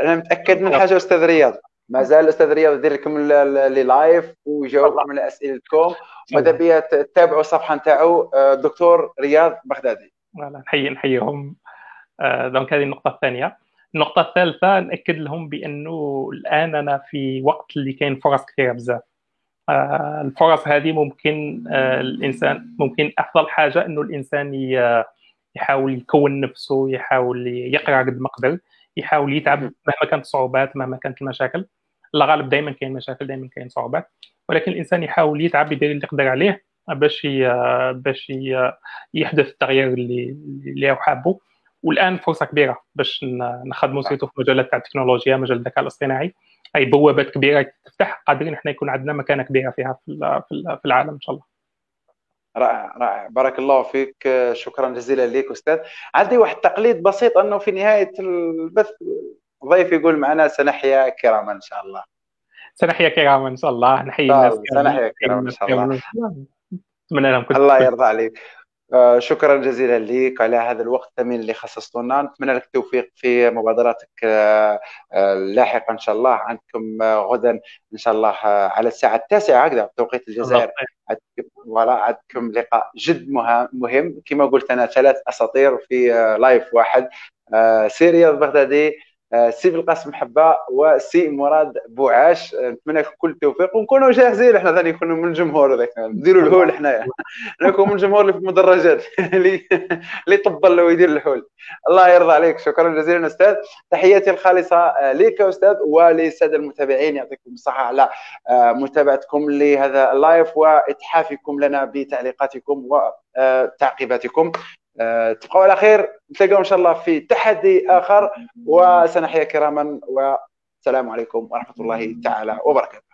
أنا متأكد من حاجة أستاذ رياض. مازال الاستاذ رياض يدير لكم لي لايف ويجاوبكم على أسئلتكم. ماذا بيا؟ تتابعوا الصفحة نتاعو آه، دكتور رياض بغدادي. نحيي نحييهم. آه، دونك هذه النقطة الثانية. النقطة الثالثة نأكد لهم بأنه الآن أنا في وقت اللي كاين فرص كثيرة بزاف. آه، الفرص هذه ممكن آه، الإنسان ممكن أفضل حاجة إنه الإنسان يحاول يكون نفسه يحاول يقرأ قد ما قدر يحاول يتعب مهما كانت الصعوبات مهما كانت المشاكل. الغالب دائما كاين مشاكل دائما كاين صعوبات. ولكن الإنسان يحاول يتعب يدير اللي يقدر عليه باش باش يحدث التغيير اللي اللي هو حابه. والآن فرصة كبيرة باش نخدموا سيرتو في مجالات تاع التكنولوجيا مجال الذكاء الاصطناعي. أي بوابات كبيرة تفتح قادرين إحنا يكون عندنا مكانة كبيرة فيها في العالم إن شاء الله. رائع رائع. بارك الله فيك. شكرا جزيلا لك أستاذ. عندي واحد تقليد بسيط أنه في نهاية البث ضيف يقول معنا سنحيا كراما إن شاء الله. سنحيا كراما إن شاء الله. نحيي الناس سنحيا كراما إن شاء الله. أتمنى لهم كل الله يرضى عليك. شكرا جزيلا لك على هذا الوقت الثمين اللي خصصته لنا نتمنى لك التوفيق في مبادراتك آه، آه، اللاحقه إن شاء الله. عندكم غدا إن شاء الله على الساعة التاسعة. هكذا بتوقيت الجزائر. ولا عندكم لقاء جد مهم كما قلت أنا ثلاث أساطير في live واحد. سي رياض آه، سي بالقاسم حبة وسي مراد بوعاش. آه، نتمنى لكم كل التوفيق. ونكونوا جاهزين. إحنا ثاني نكونوا من الجمهور ذاك نديروا الهول حنايا. نكون من الجمهور اللي في المدرجات (laughs) اللي طبل ويدير الحول. الله يرضى عليك. شكرا جزيلا أستاذ. تحياتي الخالصة آه، لك أستاذ وللسادة المتابعين. يعطيكم الصحة على متابعتكم لهذا اللايف وإتحافكم لنا بتعليقاتكم وتعقيباتكم آه، تبقوا على خير. نتلاقاو إن شاء الله في تحدي آخر. وسنحيا كراما والسلام عليكم ورحمة الله تعالى وبركاته.